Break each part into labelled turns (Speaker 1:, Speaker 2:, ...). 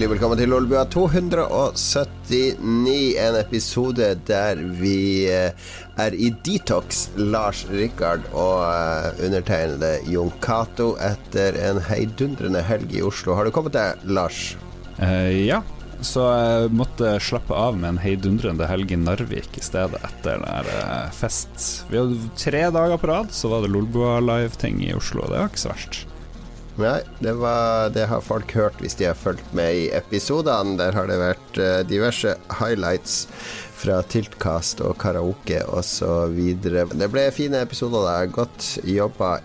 Speaker 1: Hjertelig velkommen til Lolbua 279, en episode der vi eh, er i detox, Lars Rikard og eh, undertegnede Jon Cato, etter en heidundrende helg i Oslo. Har du kommet deg, Lars?
Speaker 2: Uh, ja, så jeg måtte slappe av med en heidundrende helg i Narvik i stedet, etter den uh, fest. Vi hadde tre dager på rad, så var det Lolbua live-ting i Oslo. Det var ikke så verst.
Speaker 1: Nei, det, var, det, har folk hørt hvis de har fulgt med i episodene. Der har det vært uh, diverse highlights fra Tiltkast og karaoke osv. Det ble fine episoder der. Godt jobba.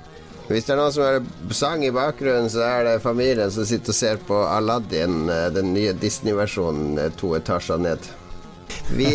Speaker 1: Hvis det er noen som hører sang i bakgrunnen, så er det familien som sitter og ser på Aladdin, eh, den nye Disney-versjonen eh, to etasjer ned. Vi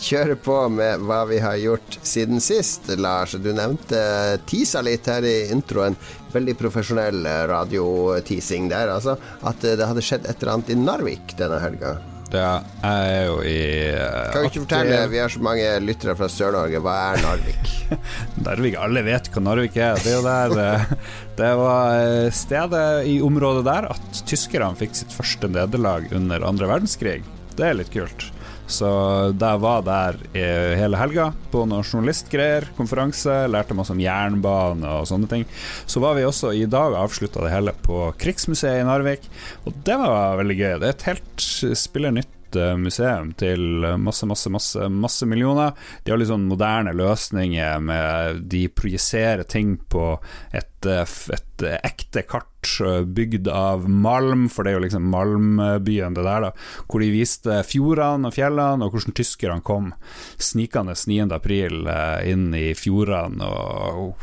Speaker 1: kjøre på med hva vi har gjort siden sist, Lars. Du nevnte tisa litt her i introen. Veldig profesjonell radioteasing der, altså. At det hadde skjedd et eller annet i Narvik denne helga.
Speaker 2: Ja, jeg er jo i
Speaker 1: uh, Kan du ikke fortelle, vi har så mange lyttere fra Sør-Norge, hva er Narvik?
Speaker 2: Narvik, Alle vet hva Narvik er. Det er jo der eh, Det var eh, stedet i området der at tyskerne fikk sitt første nederlag under andre verdenskrig. Det er litt kult. Så jeg var der hele helga på noen journalistgreier, konferanse, lærte masse om jernbane og sånne ting. Så var vi også i dag avslutta det hele på Krigsmuseet i Narvik, og det var veldig gøy. Det er et helt spiller nytt Eh, museum til masse, masse, masse, masse millioner. De har litt sånn moderne løsninger med De projiserer ting på et, eh, et ekte kart eh, bygd av malm, for det er jo liksom malmbyen, det der, da. Hvor de viste fjordene og fjellene, og hvordan tyskerne kom snikende 9. april inn i fjordene, og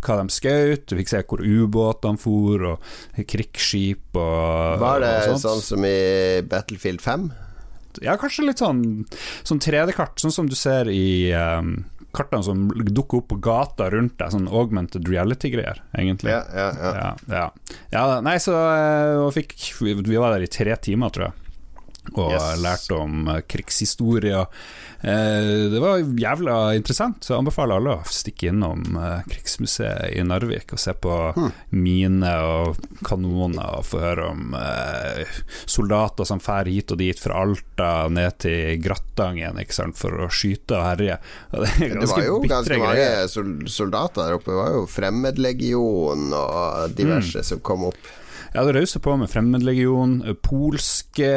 Speaker 2: hva de skjøt. Du fikk se hvor ubåtene for, og krigsskip og
Speaker 1: Var det
Speaker 2: og
Speaker 1: sånn som i Battlefield 5?
Speaker 2: Ja, kanskje litt sånn, sånn 3D-kart, sånn som du ser i um, kartene som dukker opp på gata rundt deg, sånn augmented reality-greier, egentlig.
Speaker 1: Ja, ja, ja.
Speaker 2: ja, ja. ja nei, så uh, fikk, Vi var der i tre timer, tror jeg og yes. lærte om krigshistorier. krigshistorie. Uh, det var jævla interessant, så jeg anbefaler alle å stikke innom uh, Krigsmuseet i Narvik og se på hmm. miner og kanoner og få høre om soldater som drar hit og dit fra Alta ned til Grattangen sant, for å skyte og herje.
Speaker 1: Det, det, var jo ganske mange soldater der oppe. Det var jo Fremmedlegion og diverse mm. som kom opp.
Speaker 2: Jeg det rausa på med Fremmedlegion, polske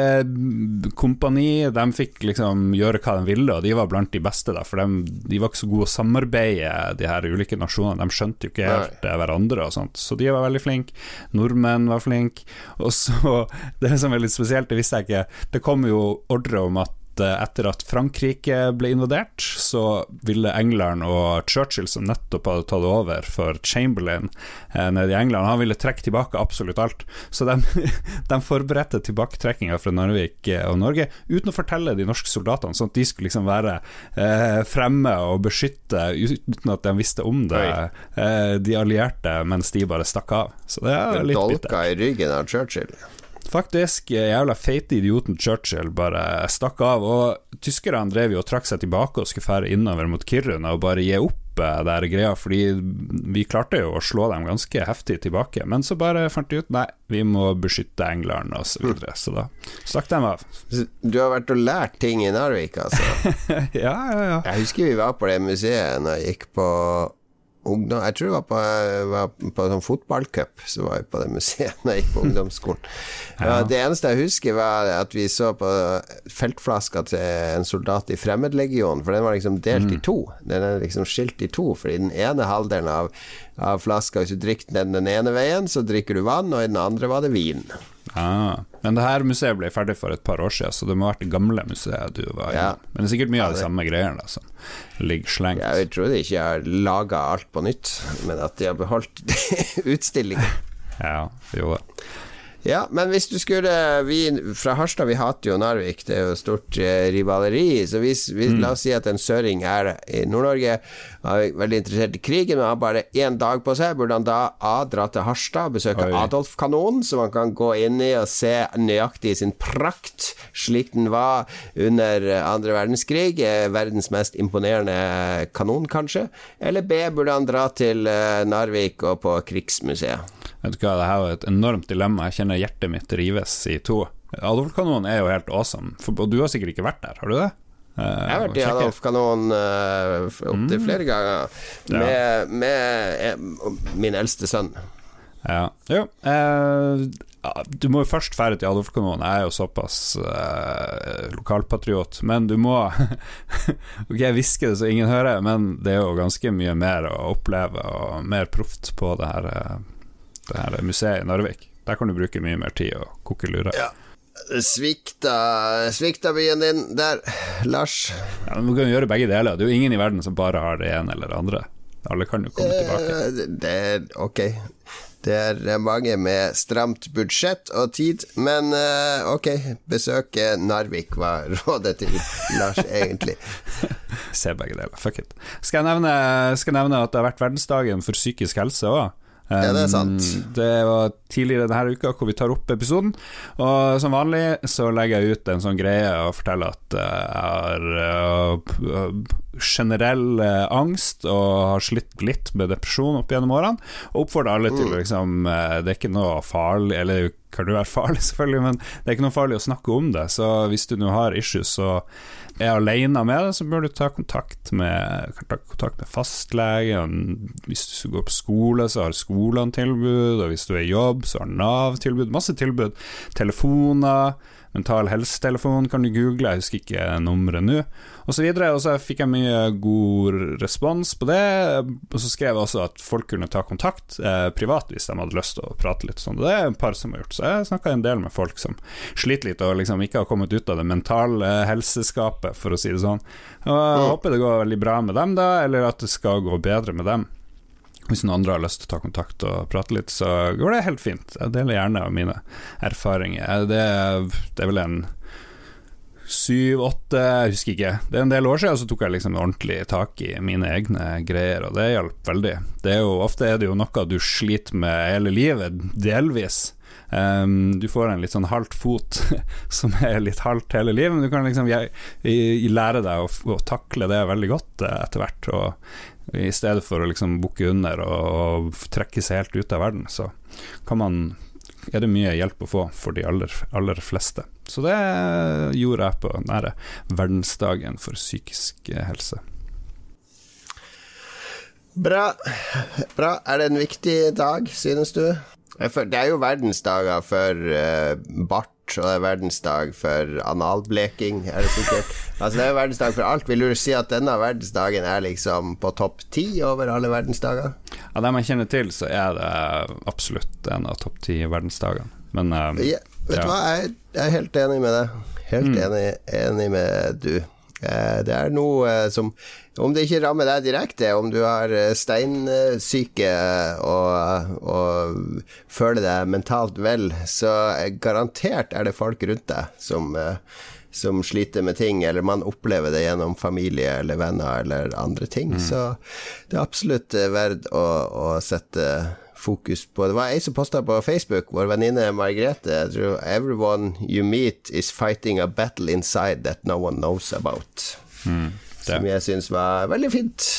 Speaker 2: kompani. De fikk liksom gjøre hva de ville, og de var blant de beste, da, for de, de var ikke så gode å samarbeide, de her ulike nasjonene. De skjønte jo ikke helt Nei. hverandre og sånt, så de var veldig flinke. Nordmenn var flinke. Og så, det som er litt spesielt, det visste jeg ikke, det kom jo ordre om at Eh, etter at Frankrike ble invadert, så ville England og Churchill, som nettopp hadde tatt over for Chamberlain eh, nede i England, han ville trekke tilbake absolutt alt. Så de, de forberedte tilbaketrekkinga fra Narvik eh, og Norge uten å fortelle de norske soldatene, sånn at de skulle liksom være eh, fremme og beskytte uten at de visste om det, eh, de allierte, mens de bare stakk av. Så det er litt bittert.
Speaker 1: Dolka i ryggen av Churchill.
Speaker 2: Faktisk, eh, jævla feite idioten Churchill bare stakk av. Og tyskerne drev jo og trakk seg tilbake og skulle fære innover mot Kiruna og bare gi opp eh, der greia, fordi vi klarte jo å slå dem ganske heftig tilbake. Men så bare fant de ut nei, vi må beskytte England og så videre. Så da stakk dem av.
Speaker 1: Du har vært og lært ting i Narvik, altså?
Speaker 2: ja, ja, ja.
Speaker 1: Jeg husker vi var på det museet når jeg gikk på ungdom Jeg tror det var på, var på sånn fotballcup, så var jeg på det museet da jeg gikk på ungdomsskolen. ja. Det eneste jeg husker, var at vi så på feltflaska til en soldat i Fremmedlegionen, for den var liksom delt mm. i to. Den er liksom skilt i to, fordi den ene halvdelen av, av flaska, hvis du drikker den den ene veien, så drikker du vann, og i den andre var det vin.
Speaker 2: Ah, men det her museet ble ferdig for et par år siden, så det må ha vært det gamle museet du var i. Ja. Men det er sikkert mye ja, av de samme greiene som ligger slengt.
Speaker 1: Jeg tror de ikke har laga alt på nytt, men at de har beholdt utstillingen.
Speaker 2: ja, jo da.
Speaker 1: Ja, men hvis du skulle Vi fra Harstad, vi hater jo Narvik, det er jo stort eh, rivaleri. Så hvis, hvis, mm. la oss si at en søring er i Nord-Norge, er veldig interessert i krigen, men har bare én dag på seg, burde han da A dra til Harstad, besøke Adolf-kanonen, så man kan gå inn i og se nøyaktig sin prakt, slik den var under andre verdenskrig. Eh, verdens mest imponerende kanon, kanskje. Eller B, burde han dra til eh, Narvik og på Krigsmuseet.
Speaker 2: Vet du hva, det her var et enormt dilemma. Jeg kjenner hjertet mitt rives i to. Adolf-kanonen er jo helt awesome, for, og du har sikkert ikke vært der, har du det?
Speaker 1: Uh, jeg har vært i Adolf-kanonen uh, opptil mm. flere ganger, med, ja. med, min eldste sønn.
Speaker 2: Ja. Jo, uh, du må jo først fære til Adolf-kanonen. Jeg er jo såpass uh, lokalpatriot. Men du må Ok, jeg hvisker det så ingen hører, men det er jo ganske mye mer å oppleve og mer proft på det her, det her museet i Narvik. Der kan du bruke mye mer tid og koke lure. Ja.
Speaker 1: Svikta, svikta byen din der, Lars.
Speaker 2: Ja, men Du kan gjøre begge deler. Det er jo ingen i verden som bare har det ene eller det andre. Alle kan jo komme tilbake.
Speaker 1: Eh, det er ok. Det er mange med stramt budsjett og tid, men uh, ok, besøke Narvik var rådet til Lars, egentlig.
Speaker 2: Se begge deler, fuck it. Skal jeg, nevne, skal jeg nevne at det har vært verdensdagen for psykisk helse òg?
Speaker 1: Ja, det er sant.
Speaker 2: Det var tidligere denne uka hvor vi tar opp episoden. Og som vanlig så legger jeg ut en sånn greie og forteller at jeg har uh, generell uh, angst og har slitt litt med depresjon opp gjennom årene. Og oppfordrer alle til mm. liksom uh, Det er ikke noe farlig Eller kan det være farlig, selvfølgelig, men det er ikke noe farlig å snakke om det. Så hvis du nå har issues, så er alene med det, så bør du ta kontakt med, ta kontakt med fastlegen. Hvis du går på skole, så har skolene tilbud, og hvis du er i jobb, så har Nav tilbud. Masse tilbud. Telefoner. Mental helsetelefon kan du google, jeg husker ikke nummeret nå, osv. Og, og så fikk jeg mye god respons på det. Og så skrev jeg også at folk kunne ta kontakt eh, privat hvis de hadde lyst til å prate litt sånn. Det er en par som har gjort, så jeg snakka en del med folk som sliter litt og liksom ikke har kommet ut av det mentale helseskapet, for å si det sånn. Og jeg håper det går veldig bra med dem, da, eller at det skal gå bedre med dem. Hvis noen andre har lyst til å ta kontakt og prate litt, så går det helt fint. Jeg deler gjerne mine erfaringer. Det, det er vel en syv-åtte, jeg husker ikke. Det er en del år siden, så tok jeg liksom ordentlig tak i mine egne greier, og det hjalp veldig. Det er jo, ofte er det jo noe du sliter med hele livet, delvis. Um, du får en litt sånn halvt fot som er litt halvt hele livet, men du kan liksom jeg, jeg, lære deg å, å, takle det veldig godt uh, etter hvert. Og i stedet for å liksom bukke under og, og trekke seg helt ut av verden, så kan man er det mye hjelp å få for de aller, aller fleste. Så det gjorde jeg på nære verdensdagen for psykisk helse.
Speaker 1: Bra. Bra. Er det en viktig dag, synes du? Det er jo verdensdager for uh, bart og det er verdensdag for analbleking, er det sikkert. Altså Det er verdensdag for alt. Vil du si at denne verdensdagen er liksom på topp ti over alle verdensdager?
Speaker 2: Av dem jeg kjenner til, så er det absolutt en av topp ti verdensdagene. Men uh,
Speaker 1: ja, Vet du hva, jeg, jeg, er helt enig med deg. Helt mm. enig, enig med du. Eh, det er noe eh, som Om det ikke rammer deg direkte, om du har eh, steinsyke og, og føler deg mentalt vel, så garantert er det folk rundt deg som som sliter med ting, eller man opplever det gjennom familie eller venner eller andre ting. Mm. Så det er absolutt verdt å, å sette fokus på Det var ei som posta på Facebook, vår venninne Margrethe. Tror 'Everyone you meet is fighting a battle inside that no one knows about'. Mm, som jeg syns var veldig fint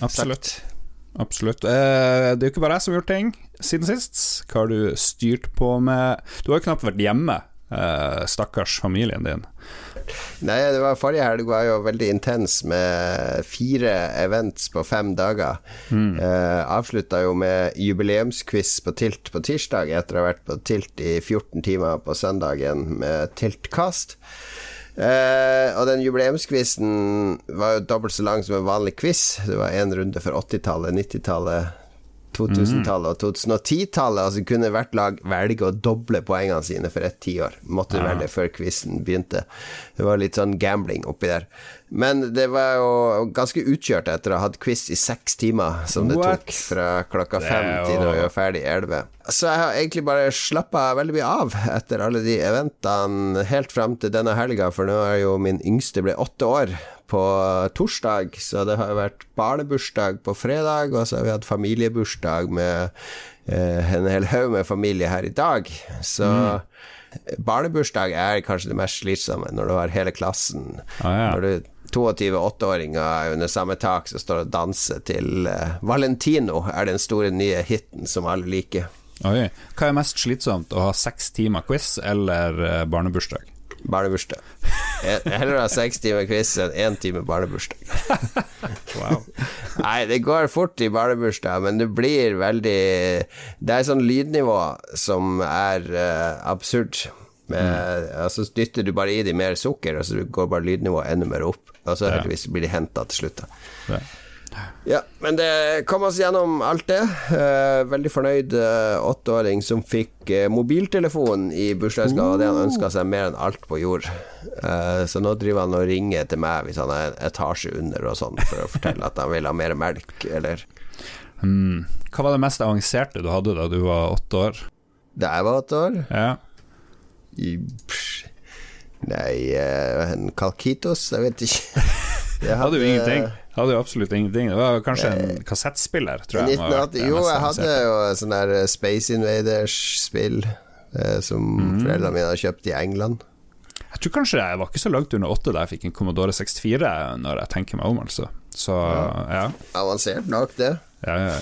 Speaker 2: Absolutt. Sagt. Absolutt. Eh, det er jo ikke bare jeg som har gjort ting siden sist. Hva har du styrt på med Du har jo knapt vært hjemme, eh, stakkars familien din.
Speaker 1: Nei, det var forrige helg var jo veldig intens med fire events på fem dager. Mm. Eh, Avslutta jo med jubileumsquiz på Tilt på tirsdag, etter å ha vært på Tilt i 14 timer på søndagen med Tiltkast. Eh, og den jubileumsquizen var jo dobbelt så lang som en vanlig quiz. Det var én runde for 80-tallet, 90-tallet, 2000-tallet og 2010-tallet. Altså kunne hvert lag velge å doble poengene sine for et tiår. Måtte ja. velge før quizen begynte. Det var litt sånn gambling oppi der. Men det var jo ganske utkjørt etter å ha hatt quiz i seks timer, som det What? tok fra klokka fem jo... til når vi var ferdig elleve. Så jeg har egentlig bare slappa veldig mye av etter alle de eventene helt fram til denne helga, for nå er jo min yngste ble åtte år på torsdag, så det har jo vært barnebursdag på fredag, og så har vi hatt familiebursdag med eh, en hel haug med familie her i dag. Så mm. barnebursdag er kanskje det mest slitsomme, når du har hele klassen. Ah, ja. Når du 22 åtteåringer under samme tak som står og danser til uh, Valentino, er den store nye hiten som alle liker.
Speaker 2: Oi. Hva er mest slitsomt, å ha seks timer quiz eller uh, barnebursdag?
Speaker 1: Barnebursdag. Jeg- Heller ha seks timer quiz enn én time barnebursdag.
Speaker 2: Wow.
Speaker 1: Nei, det går fort i barnebursdag, men det blir veldig Det er sånn lydnivå som er uh, absurd. Med, altså dytter du bare i dem mer sukker, og så går bare lydnivået enda mer opp. Og så heldigvis blir de henta til slutt. da. Ja, men det kom oss gjennom alt det. Eh, veldig fornøyd eh, åtteåring som fikk eh, mobiltelefon i bursdagsgave. Det han ønska seg mer enn alt på jord. Så nå driver han og ringer til meg hvis han er en etasje under og sånn, for å fortelle at han vil ha mer melk, eller
Speaker 2: mm. Hva var det mest avanserte du hadde da du var åtte år?
Speaker 1: Da jeg var åtte år
Speaker 2: Ja.
Speaker 1: i, pff, Nei, uh, en Kalkitos? Jeg vet ikke. Jeg
Speaker 2: Hadde jo ingenting. Hadde jo absolutt ingenting. Det var kanskje en kassettspiller, tror jeg. må ha vært
Speaker 1: 1980, jo, jeg hadde jo sånn der eh, Space Invaders-spill uh, som
Speaker 2: Mm.
Speaker 1: foreldrene mine har kjøpt i England.
Speaker 2: Jeg tror kanskje jeg var ikke så langt under åtte da jeg fikk en Commodore 64, når jeg tenker meg om, altså. Så ja.
Speaker 1: Avansert nok, det.
Speaker 2: ja, ja.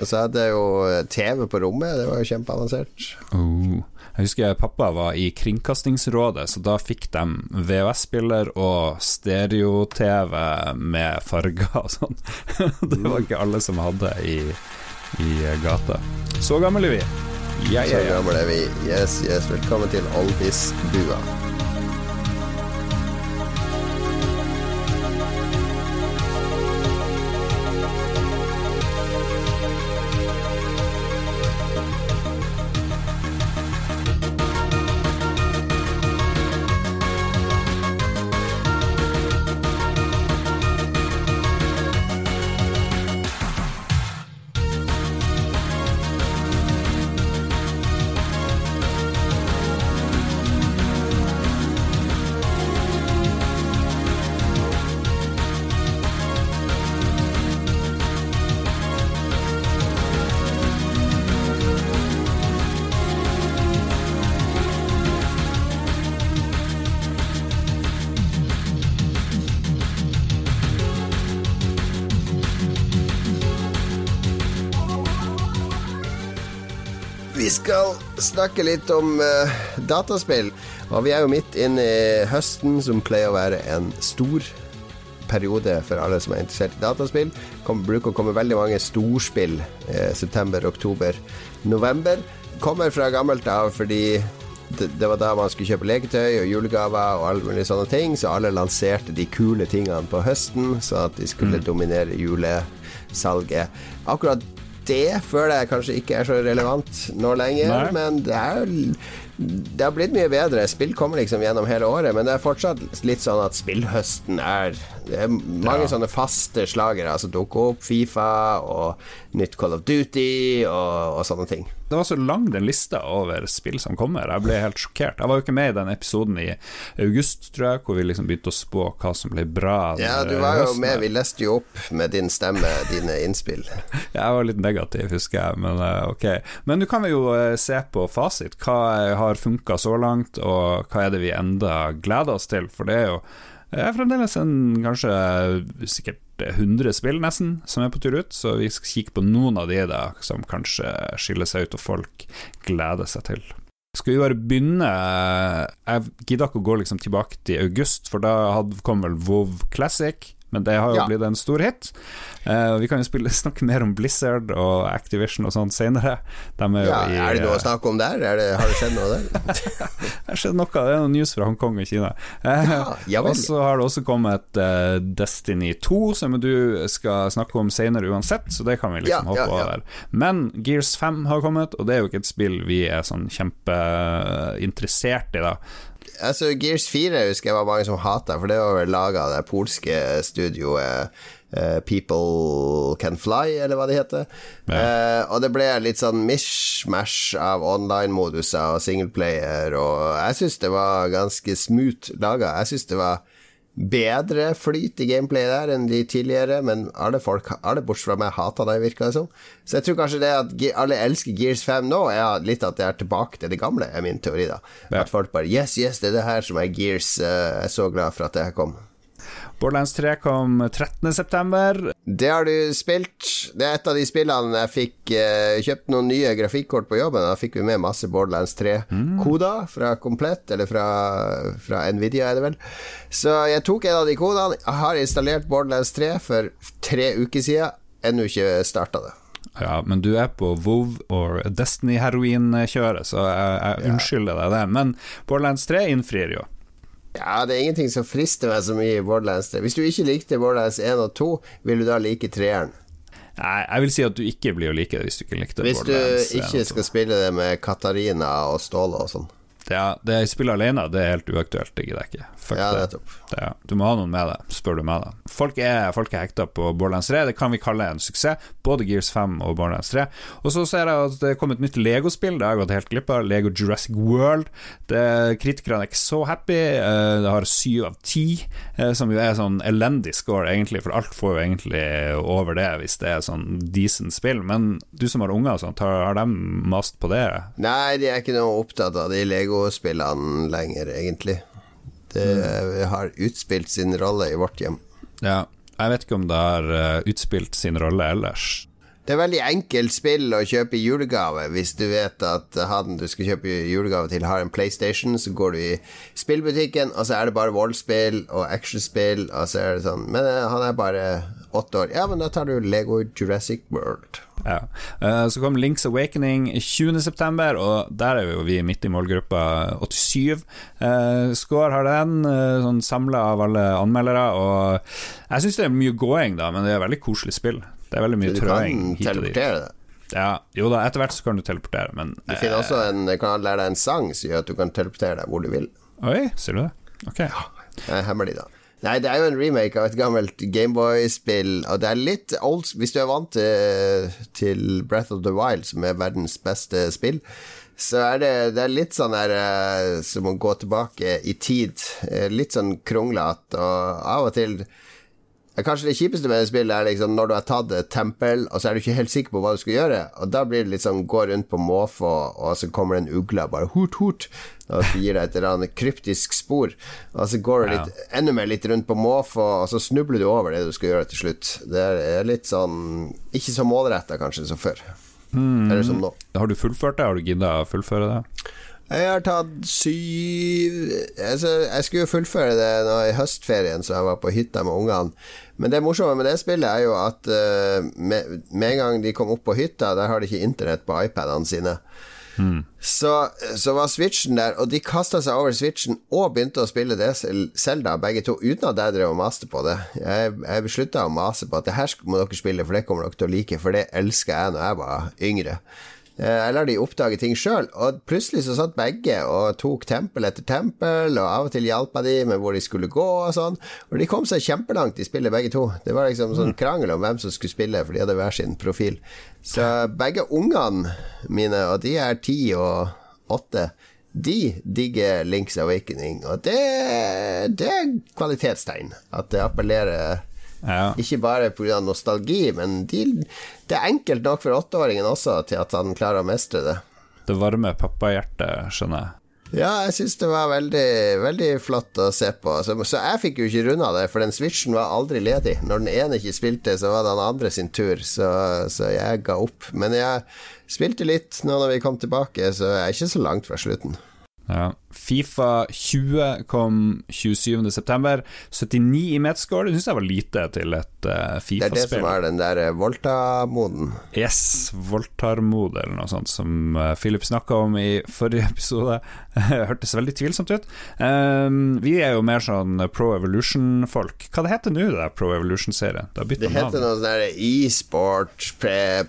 Speaker 1: Og så hadde jeg jo eh, TV på rommet, det var jo kjempeavansert.
Speaker 2: Oh. Jeg husker pappa var i Kringkastingsrådet, så da fikk de VHS-spiller og stereo-TV med farger og sånn. Det var ikke alle som hadde i, i gata. Så gamle er vi. Ja,
Speaker 1: Så
Speaker 2: ja, Så
Speaker 1: gamle er vi. Yes, yes, velkommen til Oldis-bua. Vi skal snakke litt om uh, dataspill. Og vi er jo midt inne i høsten, som pleier å være en stor periode for alle som er interessert i dataspill. Kom, bruker å komme veldig mange storspill eh, september, oktober, november. Kommer fra gammelt av fordi det, det var da man skulle kjøpe leketøy og julegaver og alle mulige sånne ting, så alle lanserte de kule tingene på høsten, så at de skulle dominere julesalget. Akkurat det føler jeg kanskje ikke er så relevant nå lenger,
Speaker 2: Nei.
Speaker 1: men det er det har blitt mye bedre. Spill kommer liksom gjennom hele året, men det er fortsatt litt sånn at spillhøsten er Det er mange
Speaker 2: Ja.
Speaker 1: sånne faste slagere som dukker opp. Fifa og nytt Call of Duty og, og sånne ting.
Speaker 2: Det var så lang den lista over spill som kommer. Jeg ble helt sjokkert. Jeg var jo ikke med i den episoden i august, tror jeg, hvor vi liksom begynte å spå hva som ble bra.
Speaker 1: Ja, du var jo
Speaker 2: høsten.
Speaker 1: med. Vi leste jo opp med din stemme dine innspill.
Speaker 2: Jeg var litt negativ, husker jeg, men eh, ok. Men nå kan vi jo eh, se på fasit. Hva har funka så langt, og hva er det vi enda gleder oss til? For det er jo eh, fremdeles en kanskje sikkert 100 spill nesten som er på tur ut, så vi skal kikke på noen av de da som kanskje skiller seg ut og folk gleder seg til. Skal vi bare begynne Jeg gidder ikke å gå liksom tilbake til august, for da kom vel WoW Classic. Men det har jo
Speaker 1: Ja.
Speaker 2: blitt en stor hit. Uh, vi kan jo spille, snakke mer om Blizzard og Activision og sånt senere. De er
Speaker 1: Ja,
Speaker 2: i,
Speaker 1: er det noe å
Speaker 2: eh,
Speaker 1: snakke om der? Er det, har det skjedd noe der?
Speaker 2: Det har skjedd noe, det er noe news fra Hongkong og Kina. Uh,
Speaker 1: Ja,
Speaker 2: og så har det også kommet uh, Destiny 2, som du skal snakke om senere uansett, så det kan vi liksom hoppe over. Men Gears 5 har kommet, og det er jo ikke et spill vi er sånn kjempeinteressert i, da.
Speaker 1: Altså, Gears 4 husker jeg var mange som hata, for det var vel laga av det polske studioet uh, People Can Fly, eller hva det heter. Eh, og det ble litt sånn mishmash av online-moduser og singleplayer, og jeg syns det var ganske smooth laga. Jeg syns det var bedre flyt i gameplay der enn de tidligere, men alle folk, alle bortsett fra meg, hata det, virka det som. Så jeg tror kanskje det at alle elsker Gears 5 nå, er litt at det er tilbake til det gamle, er min teori, da.
Speaker 2: Ja.
Speaker 1: At folk bare Yes, yes, det er det her som er Gears. eh, Jeg er så glad for at det her kom.
Speaker 2: Borderlands 3 kom 13.9.
Speaker 1: Det har du spilt. Det er et av de spillene jeg fikk eh, kjøpt noen nye grafikkort på jobben. Da fikk vi med masse Borderlands 3-koder mm. fra Komplett, eller fra, fra, Nvidia, er det vel. Så jeg tok en av de kodene. Jeg har installert Borderlands 3 for tre uker siden. Ennå ikke starta det.
Speaker 2: Ja, men du er på WoW og Destiny-heroin-kjøret, så jeg, jeg unnskylder deg det. Men Borderlands 3 innfrir jo.
Speaker 1: Ja, det er ingenting som frister meg så mye i Borderlands 3. Hvis du ikke likte Borderlands 1 og 2, vil du da like treeren?
Speaker 2: Nei, jeg vil si at du ikke blir å like det hvis du ikke likte
Speaker 1: hvis
Speaker 2: Borderlands
Speaker 1: 1 Hvis du ikke skal spille det med Katarina og Ståle og sånn.
Speaker 2: Ja, det jeg spiller alene, det er helt uaktuelt. Det gidder jeg ikke.
Speaker 1: Fuck ja, det.
Speaker 2: det. Du må ha noen med deg, spør du meg, da. Folk er, folk er hekta på Borderlands 3, det kan vi kalle en suksess. Både Gears 5 og Borderlands 3. Og så ser jeg at det kom et nytt Lego-spill, det har jeg gått helt glipp av. Lego Jurassic World. Det, kritikerne er ikke så happy. Eh, det har syv av ti, eh, som jo er sånn elendig score, egentlig, for alt får jo egentlig over det hvis det er sånn decent spill. Men du som har unger og sånt, har, har de mast på det?
Speaker 1: Nei, de er ikke noe opptatt av de Lego Lego-spillene lenger, egentlig. Det mm. har utspilt sin rolle i vårt hjem.
Speaker 2: Ja, jeg vet ikke om det har eh, utspilt sin rolle ellers.
Speaker 1: Det er veldig enkelt spill å kjøpe i julegave. Hvis du vet at han du skal kjøpe julegave til, har en PlayStation, så går du i spillbutikken, og så er det bare voldsspill og actionspill, og så er det sånn Men eh, han er bare åtte år. Ja, men da tar du Lego Jurassic World.
Speaker 2: Ja. Uh, så kom Links Awakening 20.9., og der er jo vi midt i målgruppa 87. Uh, Score har den, uh, sånn samla av alle anmeldere, og jeg syns det er mye gåing, da, men det er veldig koselig spill. Det er veldig mye trøing
Speaker 1: hit og dit. Det.
Speaker 2: Ja, jo da, etter hvert så kan du teleportere, men
Speaker 1: Du finner også en Kan lære deg en sang som gjør at du kan teleportere deg hvor du vil.
Speaker 2: Oi, ser du det? Ok.
Speaker 1: Ja, det er hemmelig, da. Nei, det er jo en remake av et gammelt Gameboy-spill, og det er litt old Hvis du er vant til, til, Breath of the Wild, som er verdens beste spill, så er det, det er litt sånn der uh, som å gå tilbake i tid. Uh, litt sånn kronglete, og av og til Kanskje det kjipeste med det spillet er liksom når du har tatt et tempel, og så er du ikke helt sikker på hva du skal gjøre, og da blir det litt sånn gå rundt på måfå, og så kommer det en ugle og bare hort, hort, og så gir deg et eller annet kryptisk spor, og så går du litt, ja. enda mer litt rundt på måfå, og så snubler du over det du skal gjøre til slutt. Det er litt sånn ikke så målretta kanskje som før.
Speaker 2: Mm. Eller som nå. Har du fullført det? Har du gidda å fullføre det?
Speaker 1: Jeg har tatt syv altså, Jeg skulle jo fullføre det nå i høstferien, så jeg var på hytta med ungene. Men det morsomme med det spillet er jo at uh, med, med, en gang de kom opp på hytta, der har de ikke internett på iPadene sine. Mm. Så, så, var Switchen der, og de kasta seg over Switchen og begynte å spille det Selda, begge to, uten at jeg drev og maste på det. Jeg, jeg beslutta å mase på at det her må dere spille, for det kommer dere til å like, for det elsker jeg når jeg var yngre. Eh, eller de oppdager ting sjøl. Og plutselig så satt begge og tok tempel etter tempel, og av og til hjalp jeg de med hvor de skulle gå og sånn. Og de kom seg kjempelangt i spillet, begge to. Det var liksom sånn mm. krangel om hvem som skulle spille, for de hadde hver sin profil. Så begge ungene mine, og de er ti og åtte, de digger Links Awakening, og det, det er kvalitetstegn. At det appellerer ja. Ikke bare pga. nostalgi, men de, det er enkelt nok for åtteåringen også til at han klarer å mestre det.
Speaker 2: Det varme pappahjertet, skjønner jeg.
Speaker 1: Ja, jeg syns det var veldig, veldig flott å se på. Så, så jeg fikk jo ikke runda det, for den switchen var aldri ledig. Når den ene ikke spilte, så var det den andre sin tur, så, så jeg ga opp. Men jeg spilte litt nå når vi kom tilbake, så jeg er ikke så langt fra slutten.
Speaker 2: Ja. Fifa 20 kom 27.9. 79 i Metscore, det syns jeg var lite til et uh, Fifa-spill.
Speaker 1: Det er det som er den der eh, Volta-moden?
Speaker 2: Yes, Voltar-mode eller noe sånt, som uh, Philip snakka om i forrige episode. Hørtes veldig tvilsomt ut. Um, vi er jo mer sånn Pro Evolution-folk. Hva det heter nå, det Pro Evolution-serien?
Speaker 1: Det, det heter noe sånn e-sport,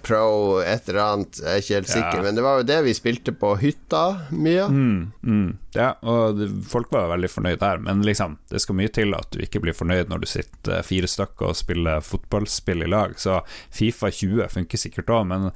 Speaker 1: pro, et eller annet, jeg er ikke helt sikker, ja. men det var jo det vi spilte på hytta mye.
Speaker 2: Mm, mm. Ja, og folk var veldig fornøyd der, men liksom, det skal mye til at du ikke blir fornøyd når du sitter fire stykker og spiller fotballspill i lag. Så Fifa 20 funker sikkert òg, men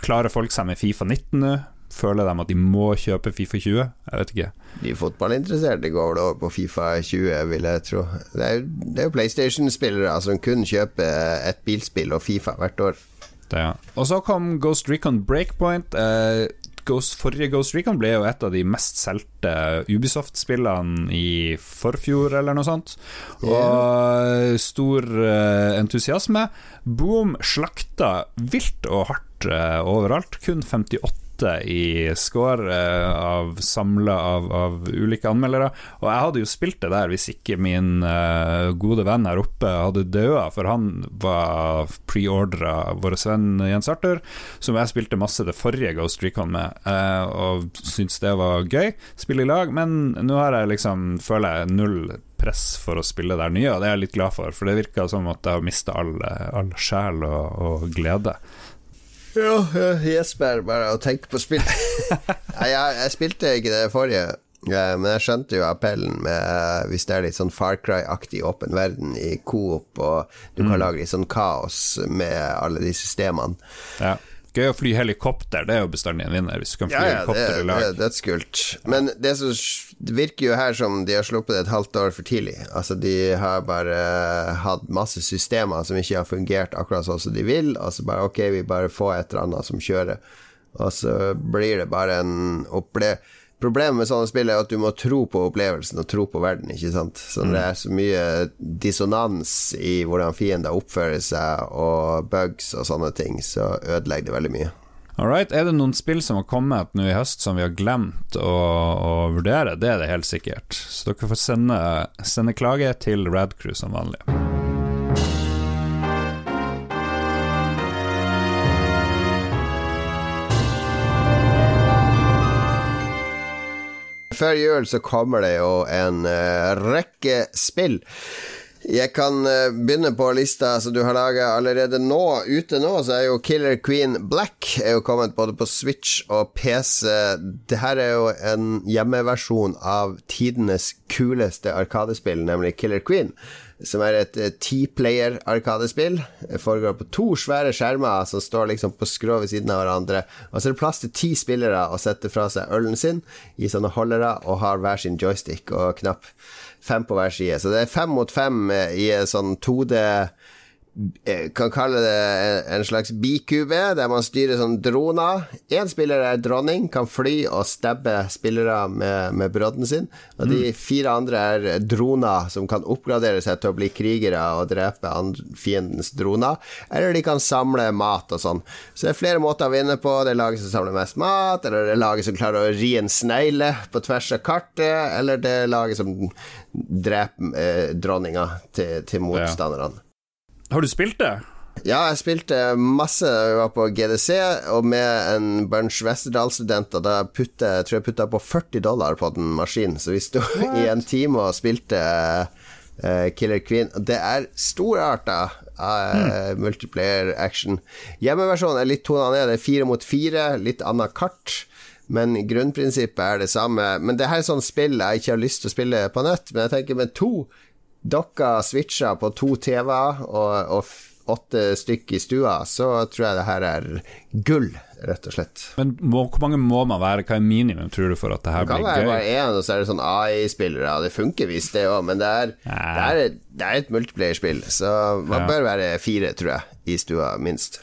Speaker 2: klarer folk seg med Fifa 19 nå? Føler de at de må kjøpe Fifa 20? Jeg vet ikke.
Speaker 1: De fotballinteresserte går vel over på Fifa 20, vil jeg tro. Det er jo, jo PlayStation-spillere som kun kjøper et bilspill og Fifa hvert år.
Speaker 2: Det, ja. Og så kom Ghost Recon Breakpoint. Eh, Ghost, forrige Ghost Recon ble jo et av de mest solgte Ubisoft-spillene i forfjor, eller noe sånt. Og stor uh, entusiasme. Boom slakta vilt og hardt uh, overalt. Kun 58 i score uh, samla av, av, ulike anmeldere. Og jeg hadde jo spilt det der hvis ikke min uh, gode venn her oppe hadde daua, for han var preordra vår venn Jens Arthur, som jeg spilte masse det forrige Ghost Recon med, uh, og syntes det var gøy. Spille i lag, men nå har jeg liksom, føler jeg null press for å spille der nye, og det er jeg litt glad for, for det virker som at jeg har mista all, all sjel og, og glede.
Speaker 1: Ja, Jesper, bare å tenke på spill. Nei, jeg, jeg, spilte ikke det forrige, men jeg skjønte jo appellen med hvis det er litt sånn Far Cry-aktig åpen verden i Coop, og du kan mm. lage litt sånn kaos med alle de systemene.
Speaker 2: Ja. Gøy å fly helikopter, det er jo bestandig en vinner. Hvis du kan fly ja, ja, helikopter
Speaker 1: i lag. Det er dødskult. Men det, som, det virker jo her som de har sluppet det et halvt år for tidlig. Altså, de har bare hatt masse systemer som ikke har fungert akkurat sånn som de vil, Altså bare ok, vi bare får et eller annet som kjører. Og så blir det bare en opplevelse Problemet med sånne spill er at du må tro på opplevelsen og tro på verden, ikke sant. Så mm. det er så mye dissonans i hvordan fiender oppfører seg, og bugs og sånne ting, så ødelegger det veldig mye.
Speaker 2: Alright, Er det noen spill som har kommet nå i høst som vi har glemt å, å vurdere? Det er det helt sikkert. Så dere får sende, sende klage til Radcrew som vanlig.
Speaker 1: Før jul så kommer det jo en uh, rekke spill. Jeg kan uh, begynne på lista som du har laga allerede nå. Ute nå så er jo Killer Queen Black er jo kommet både på Switch og PC. Det her er jo en hjemmeversjon av tidenes kuleste arkadespill, nemlig Killer Queen som er et uh, T-player-arkadespill. Det Foregår på to svære skjermer som står liksom på skrå ved siden av hverandre. Og så er det plass til ti spillere å sette fra seg ølen sin i sånne holdere, og har hver sin joystick og knapp. Fem på hver side. Så det er fem mot fem i sånn 2D Eh, kan kalle det en slags bikube, der man styrer sånn droner. Én spiller er dronning, kan fly og stabbe spillere med, med brodden sin. Og de mm. fire andre er droner som kan oppgradere seg til å bli krigere og drepe fiendens droner. Eller de kan samle mat og sånn. Så det er flere måter å vinne på. Det er laget som samler mest mat, eller det er laget som klarer å ri en snegle på tvers av kartet, eller det er laget som dreper eh, dronninga til, til motstanderne.
Speaker 2: Har du spilt det?
Speaker 1: Ja, jeg spilte masse. da Jeg var på GDC og med en bunch Westerdal-studenter. Da putte, jeg tror jeg putta på 40 dollar på den maskinen, så vi sto i en time og spilte uh, Killer Queen. Det er storarta uh, mm. multiplayer action. Hjemmeversjonen er litt tona ned. Det er fire mot fire, litt annet kart. Men grunnprinsippet er det samme. Men det her er sånn spill jeg ikke har lyst til å spille på nett. Men jeg tenker med to dere switcher på to TV-er og, og åtte stykk i stua, så tror jeg det her er gull, rett og slett.
Speaker 2: Men må, hvor mange må man være? Hva er minimum, tror du, for at det her blir gøy? Det kan være
Speaker 1: bare én, og så er det sånn AI-spillere. Det funker visst, det òg, men det er, det er, det er et multiplayer-spill, så man ja. bør være fire, tror jeg, i stua, minst.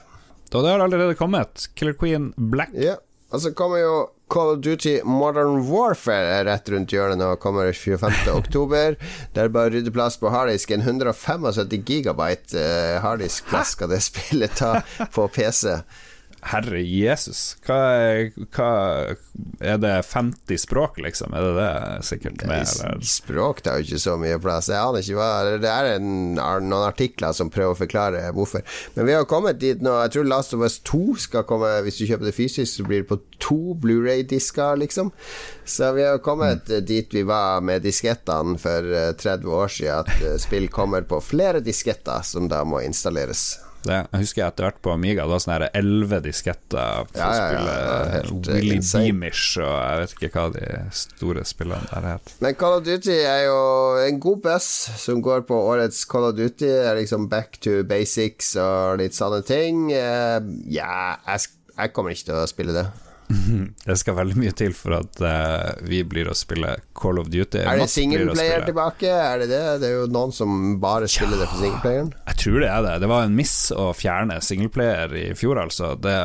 Speaker 2: Da det har allerede kommet. Killer Queen Black.
Speaker 1: Ja, og så kommer jo Call of Duty Modern Warfare er rett rundt hjørnet nå, kommer 25.10. Det er bare å rydde plass på harddisken. 175 gigabyte uh, harddiskplass skal det spillet ta på PC.
Speaker 2: Herre Jesus, hva er, hva er, det 50 språk, liksom? Er det det sikkert med?
Speaker 1: Eller? Språk tar jo ikke så mye plass. Jeg aner ikke hva Det er en, noen artikler som prøver å forklare hvorfor. Men vi har kommet dit nå. Jeg tror Last of Us 2 skal komme Hvis du kjøper det fysisk, så blir det på to Blu-ray-disker, liksom. Så vi har kommet mm. dit vi var med diskettene for 30 eh, år siden, at eh, spill kommer på flere disketter som da må installeres.
Speaker 2: Det, jeg husker etter hvert på Amiga Det var sånne elleve disketter for ja, å spille ja, ja, Willy Beamish og jeg vet ikke hva de store spillene der het.
Speaker 1: Men Call of Duty er jo en god buss som går på årets Call of Duty. Er liksom back to basics og litt sånne ting. Eh, ja, jeg, jeg kommer ikke til å spille det.
Speaker 2: Det skal veldig mye til for at uh, vi blir å spille Call of Duty.
Speaker 1: Er det singleplayer tilbake? Er det det? Det er jo noen som bare spiller ja, det for singleplayeren.
Speaker 2: Jeg tror det er det. Det var en miss å fjerne singleplayer i fjor, altså. Det,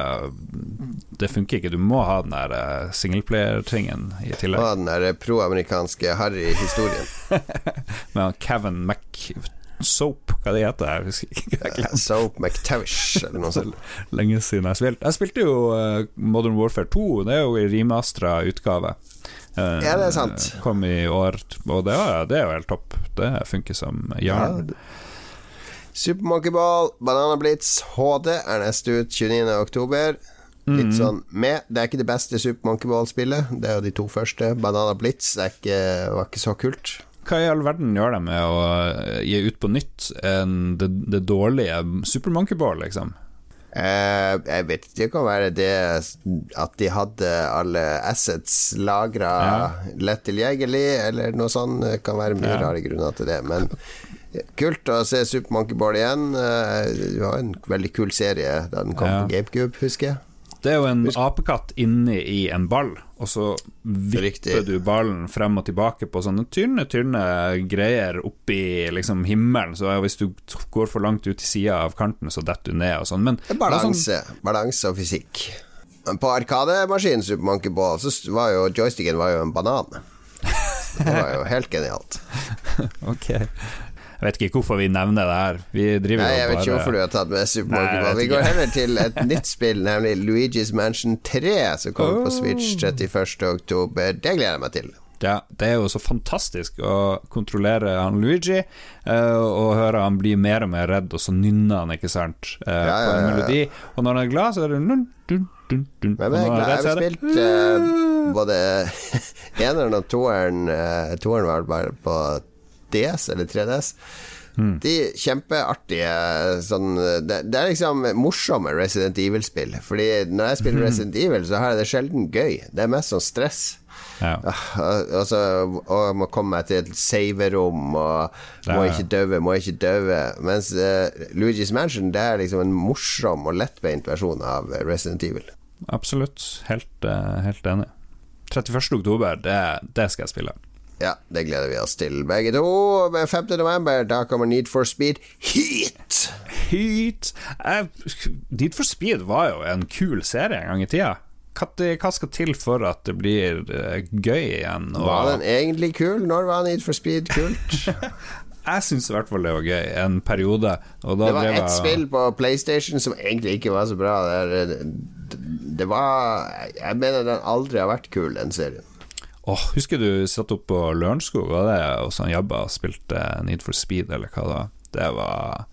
Speaker 2: det funker ikke. Du må ha den der uh, singleplayer-tingen i tillegg.
Speaker 1: Ha den der proamerikanske harry-historien.
Speaker 2: Med Kevin Mac Soap, hva det heter jeg husker ikke.
Speaker 1: Soap McTavish, eller noe sånt.
Speaker 2: Lenge siden jeg spilte. Jeg spilte jo uh, Modern Warfare 2, det er jo i remastera utgave.
Speaker 1: Uh, ja, det er sant.
Speaker 2: Kom i år, og det, det er jo helt topp. Det funker som jern. Ja.
Speaker 1: Super Monkey Ball, Banana Blitz HD er neste ut 29.10. Litt mm. sånn med. Det er ikke det beste Super Monkey Ball-spillet. Det er jo de to første. Banana Blitz ikke, var ikke så kult
Speaker 2: hva i all verden gjør de med å eh, gi ut på nytt en, det, det, dårlige Super Monkey Ball, liksom?
Speaker 1: Eh, jeg vet ikke, det kan være det at de hadde alle assets lagra ja. lett tilgjengelig, eller noe sånt. Det kan være mye ja. rare grunner til det. Men kult å se Super Monkey Ball igjen. Eh, det var en veldig kul serie da den kom ja. på GameCube, husker jeg.
Speaker 2: Det er jo en apekatt inni i en ball, og så vipper Riktig. du ballen frem og tilbake på sånne tynne, tynne greier oppi liksom himmelen. Så hvis du går for langt ut i sida av kanten, så detter du ned og sånn. Men
Speaker 1: balanse, sånn, balanse og fysikk. Men på Arkademaskinen Super Monkey Ball så var jo joysticken var jo en banan. Det var jo helt genialt.
Speaker 2: ok jeg vet ikke hvorfor vi nevner det her. Vi driver
Speaker 1: Nei, jeg vet ikke hvorfor du har tatt med Super Mario Ball. Vi går heller til et nytt spill, nemlig Luigi's Mansion 3, som kommer oh. på Switch 31.10. Det gleder jeg meg til.
Speaker 2: Ja, det er jo så fantastisk å kontrollere han Luigi uh, og høre han bli mer og mer redd, og så nynner han, ikke sant, ja, ja, på en melodi. Og når han er glad, så er det dun, dun, dun.
Speaker 1: Men jeg, jeg har spilt uh, både eneren og toeren. Uh, toeren var bare på DS eller 3DS. Mm. De kjempeartige sånn det, det, er liksom morsomme Resident Evil-spill. Fordi når jeg spiller Resident mm. Evil, så har jeg det sjelden gøy. Det er mest sånn stress. Ja. så og må komme meg til et saverom, og må ikke døve, må ikke døve. Mens uh, Luigi's Mansion Det er liksom en morsom og lettbeint versjon av Resident Evil.
Speaker 2: Absolutt. Helt, uh, helt enig. 31. oktober, det, det skal jeg spille.
Speaker 1: Ja, det gleder vi oss til, begge to. 5. november, da kommer Need for Speed Heat.
Speaker 2: Heat uh, Need for Speed var jo en kul serie en gang i tida. Hva skal til for at det blir uh, gøy igjen?
Speaker 1: Og... Var den egentlig kul? Når var Need for Speed kult?
Speaker 2: jeg syns i hvert fall det var gøy, en periode.
Speaker 1: det var ett spill på PlayStation som egentlig ikke var så bra. Det, det var Jeg mener den aldri har vært kul, den serien.
Speaker 2: Oh, husker du satt opp på Lørenskog, var det hos sånn jobba og spilte Need for Speed, eller hva da? Det var,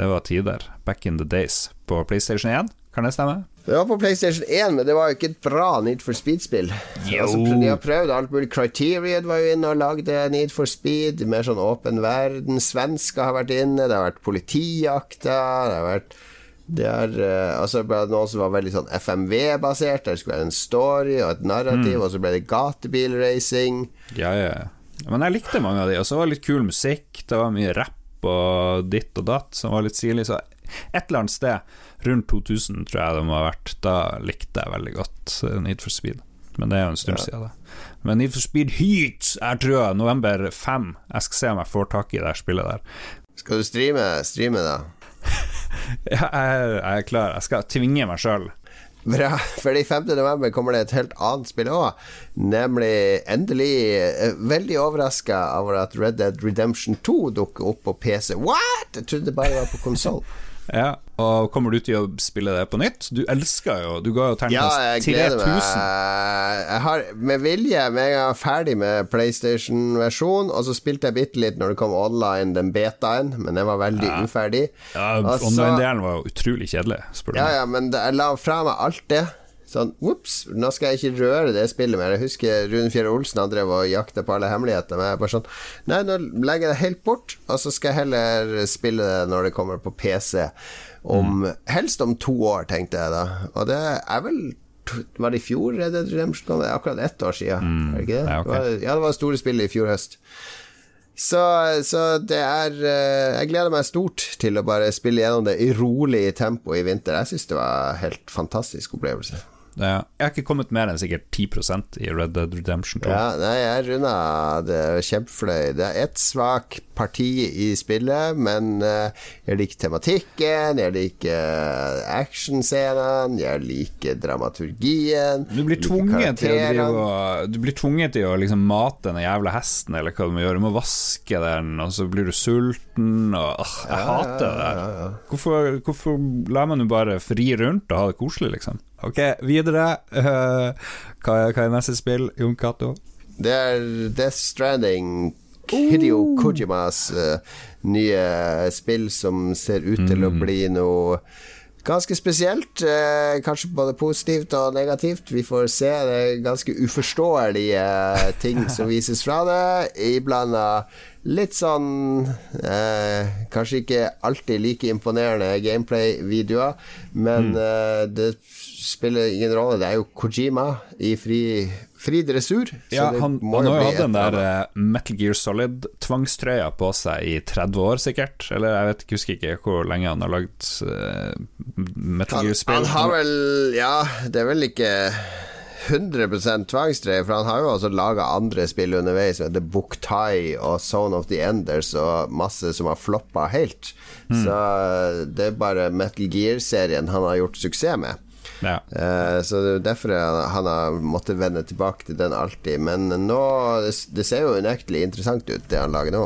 Speaker 2: det var tider. Back in the days. På PlayStation 1, kan det stemme?
Speaker 1: Det var på PlayStation 1, men det var jo ikke et bra Need for Speed-spill. Altså, de har prøvd alt mulig. Criterion var jo inne og lagde Need for Speed. Mer sånn åpen verden. Svensker har vært inne. Det har vært politijakter. Det har vært det er uh, altså noen som var veldig sånn FMV-basert. Det skulle være en story og et narrativ, mm. og så ble det gatebilracing.
Speaker 2: Ja, ja. Men jeg likte mange av de. Og så var det litt kul musikk. Det var mye rapp og ditt og datt som var litt stilig. Så et eller annet sted rundt 2000 tror jeg det må ha vært. Da likte jeg veldig godt eh, Need for Speed. Men det er jo en stund ja. siden, det. Men Need for Speed Heat er tror jeg november 5. Jeg skal se om jeg får tak i det spillet der.
Speaker 1: Skal du streame, streame da?
Speaker 2: jeg, jeg, er klar. Jeg skal tvinge meg sjøl.
Speaker 1: Bra. Fordi 5. november kommer det et helt annet spill òg. Nemlig endelig eh, Veldig overraska over at Red Dead Redemption 2 dukker opp på PC. What?! Jeg trodde det bare var på konsoll.
Speaker 2: Ja, og Kommer du til å spille det på nytt? Du elsker jo Du ga jo terningkast ja, 3000.
Speaker 1: Jeg har med vilje med en gang ferdig med PlayStation-versjonen, og så spilte jeg bitte litt når det kom online, den betaen, men den var veldig ja. uferdig.
Speaker 2: Ja, Online-delen var jo utrolig kjedelig,
Speaker 1: spør du ja, meg. Ja, men jeg la fra meg alt det. Sånn, ops, nå skal jeg ikke røre det spillet mer. Jeg husker Rune Fjell Olsen han drev og jakta på alle hemmeligheter. Men jeg bare sånn Nei, nå legger jeg det helt bort, og så skal jeg heller spille det når det kommer på PC. Om, mm. Helst om to år, tenkte jeg da. Og det er vel Var det i fjor Red Dead Redemption? Det er akkurat ett år siden, mm. det? Ja, okay. det var, ja, det var store spillet i fjor høst. Så, så, det er eh, Jeg gleder meg stort til å bare spille gjennom det i rolig tempo i vinter. Jeg syns det var en helt fantastisk opplevelse.
Speaker 2: Ja. Jeg har ikke kommet mer enn sikkert 10 i Red Dead Redemption 2.
Speaker 1: Ja, nei, jeg runda det kjempefløy. Det er ett svak parti i spillet, men uh, jeg liker tematikken, jeg liker actionscenene, jeg liker dramaturgien.
Speaker 2: Du blir tvunget til å, drive, du blir tvunget til å liksom mate den jævla hesten, eller hva du må gjøre. Du må vaske den, og så blir du sulten, og åh, Jeg ja, hater det der. Ja, ja, hvorfor, hvorfor lar man jo bare fri rundt og ha det koselig, liksom? Ok, videre. Uh, hva, er, hva, er, neste spill, Jon Cato?
Speaker 1: Det er Death Stranding. Hideo uh. Kojimas uh, nye spill som ser ut til mm. å bli noe ganske spesielt. Eh, kanskje både positivt og negativt. Vi får se. Det er ganske uforståelige ting som vises fra det. Iblanda litt sånn eh, Kanskje ikke alltid like imponerende gameplay-videoer, men mm. eh, det spiller ingen rolle. Det er jo Kojima i fri, fri dressur.
Speaker 2: Ja, han, han, har jo hatt den der uh, Metal Gear Solid-tvangstrøya på seg i 30 år, sikkert. Eller jeg vet, husker ikke hvor lenge han har lagd uh, Metal Gear-spill.
Speaker 1: Han, han har vel Ja, det er vel ikke 100% tvangstrøye, for han har jo også laga andre spill underveis, som heter Buktai og Zone of the Enders og masse som har floppa helt. Mm. Så det er bare Metal Gear-serien han har gjort suksess med. Ja. Uh, så det er derfor han har måttet vende tilbake til den alltid. Men nå Det ser jo unektelig interessant ut, det han lager nå.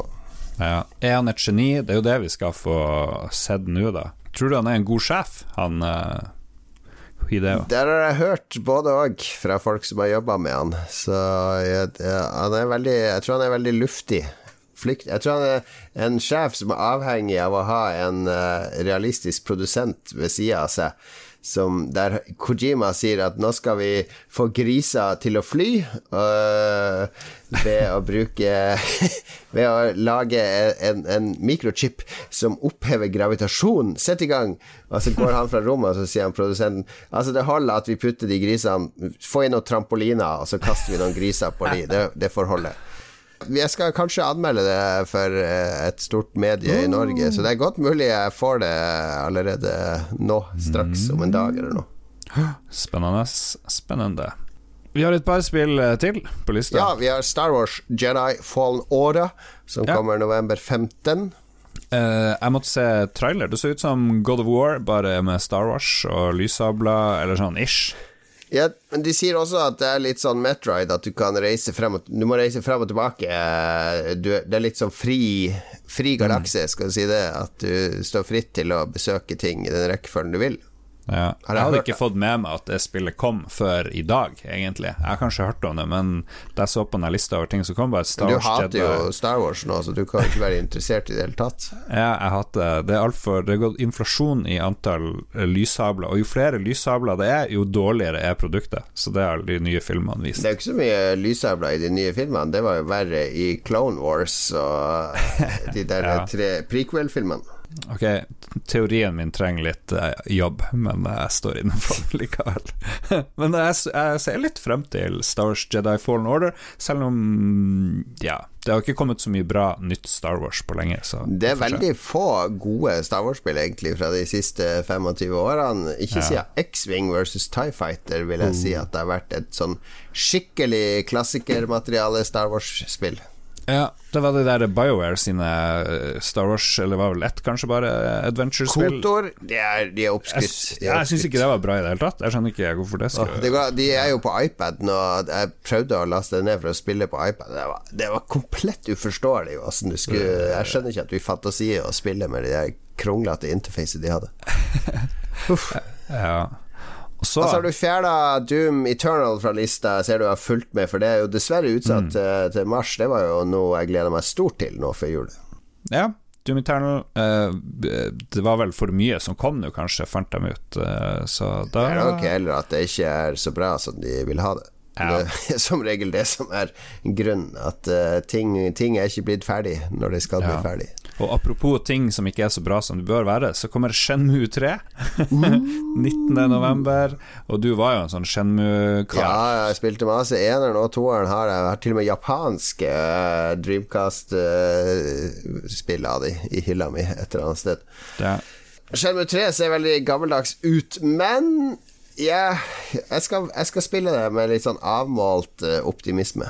Speaker 2: Ja. Er han et geni? Det er jo det vi skal få sett nå, da. Tror du han er en god sjef, han uh, Hideo?
Speaker 1: Der har jeg hørt både òg, fra folk som har jobba med han. Så jeg, han er veldig Jeg tror han er veldig luftig. Jeg tror han er en sjef som er avhengig av å ha en uh, realistisk produsent ved sida av seg som, der Kojima sier at nå skal vi få griser til å fly øh, ved å bruke Ved å lage en, en mikrochip som opphever gravitasjon. Sett i gang! Og så går han fra rommet, og så sier han produsenten Altså, det holder at vi putter de grisene Få inn noen trampoliner, og så kaster vi noen griser på de. Det, det får holde. Jeg skal kanskje anmelde det for eh, et stort medie i Norge, så det er godt mulig jeg får det allerede nå, straks om en dag eller noe.
Speaker 2: Spennende. Spennende. Vi har et par spill eh, til på lista.
Speaker 1: Ja, vi har Star Wars Jedi Fallen Order, som ja. kommer november 15.
Speaker 2: Uh, eh, jeg måtte se trailer. Det så ut som God of War, bare med Star Wars og lyssabler, eller sånn ish.
Speaker 1: Ja, men de sier også at det er litt sånn Metroid, at du kan reise frem og Du må reise frem og tilbake. Du, det er litt sånn fri, fri galakse, skal du si det. At du står fritt til å besøke ting i den rekkefølgen du vil.
Speaker 2: Ja. Jeg hadde ikke fått med meg at det spillet kom før i dag, egentlig. Jeg har kanskje hørt om det, men da jeg så på den lista over ting som kom, bare Star
Speaker 1: Wars Du hater jo Star Wars nå, så du kan ikke være interessert i det hele tatt.
Speaker 2: Ja, jeg hater det. Er altfor Det er gått inflasjon i antall lyssabler, og jo flere lyssabler det er, jo dårligere er produktet. Så det har de nye filmene vist.
Speaker 1: Det er ikke så mye lyssabler i de nye filmene, det var jo verre i Clone Wars og de der ja. tre prequel-filmene.
Speaker 2: Ok, teorien min trenger litt eh, jobb, men jeg står innenfor den likevel. men jeg, jeg, ser litt frem til Star Wars Jedi Fallen Order, selv om ja, det har ikke kommet så mye bra nytt Star Wars på lenge.
Speaker 1: det er veldig få gode Star Wars-spill egentlig fra de siste 25 årene. Ikke ja. siden X-Wing versus Tie Fighter vil jeg mm. si at det har vært et sånn skikkelig klassikermateriale Star Wars-spill.
Speaker 2: Ja, det var det der BioWare sine eh, Star Wars, eller var vel ett, kanskje bare, adventure-spill.
Speaker 1: Kotor, de er, de er oppskrytt.
Speaker 2: Jeg, jeg syns ikke det var bra i det hele tatt. Jeg skjønner ikke hvorfor det skal
Speaker 1: det var, De er jo på iPad nå. Jeg prøvde å laste det ned for å spille på iPad. Det var, det var komplett uforståelig åssen du skulle Jeg skjønner ikke at du fantasi å spille med de kronglete interfacet de hadde.
Speaker 2: Uff. Ja
Speaker 1: så altså, har du fjerna Doom Eternal fra lista, jeg ser du har fulgt med, for det er jo dessverre utsatt mm. til, til, mars. Det var jo noe jeg gleder meg stort til nå før jul.
Speaker 2: Ja, Doom Eternal uh, Det var vel for mye som kom nå, kanskje, fant de ut. Uh, så da
Speaker 1: Det er nok heller at det ikke er så bra som de vil ha det. Ja. Det er som regel det som er grunnen. At uh, ting, ting, er ikke blitt ferdig når de skal ja. bli ferdig.
Speaker 2: Og apropos ting som ikke er så bra som det bør være, så kommer Shenmue 3 19.11. Og du var jo en sånn Shenmue-kar.
Speaker 1: Ja, jeg spilte masse. Eneren og toeren har jeg. har til og med japanske uh, Dreamcast-spill uh, av de i hylla mi et eller annet sted. Ja. Shenmue 3 ser veldig gammeldags ut, men yeah, jeg skal, jeg skal spille det med litt sånn avmålt uh, optimisme.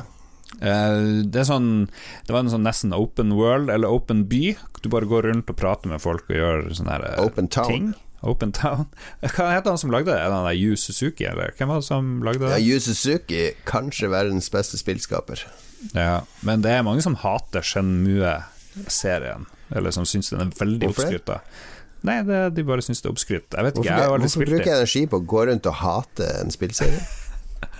Speaker 2: Uh, det sånn Det var en sånn nesten open world, eller open by. Du bare går rundt og prater med folk og gjør sånne her, uh,
Speaker 1: open town.
Speaker 2: ting. Open Town. Hva heter han som lagde det? Er det Yu Suzuki, eller hvem var det som lagde det?
Speaker 1: Ja, Yu Suzuki, kanskje verdens beste spillskaper.
Speaker 2: Ja, men det er mange som hater Shenmue-serien, eller som syns den er veldig oppskrytta. Nei, det, de bare syns det er oppskrytt. Jeg vet
Speaker 1: hvorfor,
Speaker 2: ikke, jeg har
Speaker 1: Hvorfor bruker jeg energi på å gå rundt og hate en spillserie?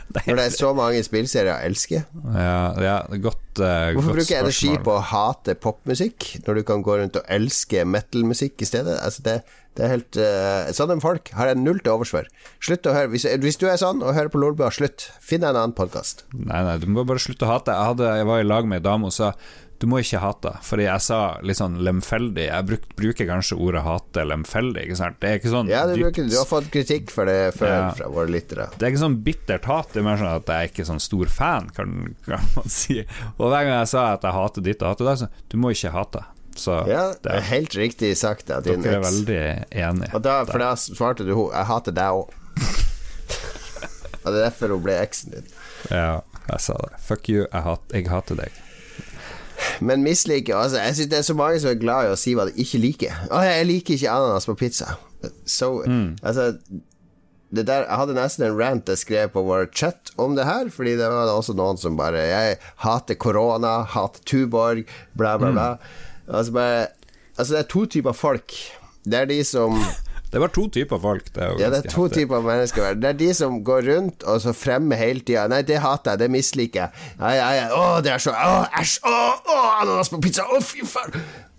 Speaker 1: Når det er så mange spillserier jeg elsker.
Speaker 2: Ja, ja godt, uh,
Speaker 1: Hvorfor
Speaker 2: godt
Speaker 1: bruker jeg energi på å hate popmusikk, når du kan gå rundt og elske metal-musikk i stedet? Altså det, det er helt uh, Sånne folk har jeg null til overs for. Slutt å høre hvis, hvis, du er sånn og hører på Lolbua, slutt. Finn deg en annen podkast.
Speaker 2: Nei, nei, du må bare slutte å hate. Jeg, hadde, jeg var i lag med ei dame og sa du må ikke hate, fordi jeg sa litt sånn lemfeldig. Jeg bruk, bruker kanskje ordet hate lemfeldig, ikke sant? Det er ikke sånn
Speaker 1: Ja, du, bruker, du har fått kritikk for det før ja. fra våre lyttere.
Speaker 2: Det er ikke sånn bittert hat, det er mer sånn at jeg er ikke sånn stor fan, kan, kan man si. Og hver gang jeg sa at jeg hater ditt og hater deg, så du må ikke hate. Så
Speaker 1: ja, det er helt riktig sagt av din.
Speaker 2: Dere er veldig enige.
Speaker 1: Og da, for da svarte du Jeg hater deg òg. og det er derfor hun ble eksen din.
Speaker 2: Ja, jeg sa det. Fuck you, jeg, hat, jeg hater deg.
Speaker 1: Men misliker altså, Jeg synes det er så mange som er glad i å si hva de ikke liker. Å, jeg liker ikke ananas på pizza. Så, mm. altså der, jeg hadde nesten en rant jeg skrev på vår chat om det her, fordi det var også noen som bare Jeg hater korona, hater Tuborg, bla, bla, bla. Mm. Altså, bare, altså, det er to typer folk. Det er de som
Speaker 2: Det var to typer folk. Det
Speaker 1: ja, det er to heftig. typer mennesker. Det er de som går rundt og så fremmer hele tida 'Nei, det hater jeg, det misliker jeg'. Ja, ja, ja. 'Å, det er så Å, æsj! Å, å, ananas på pizza! Å, fy faen!'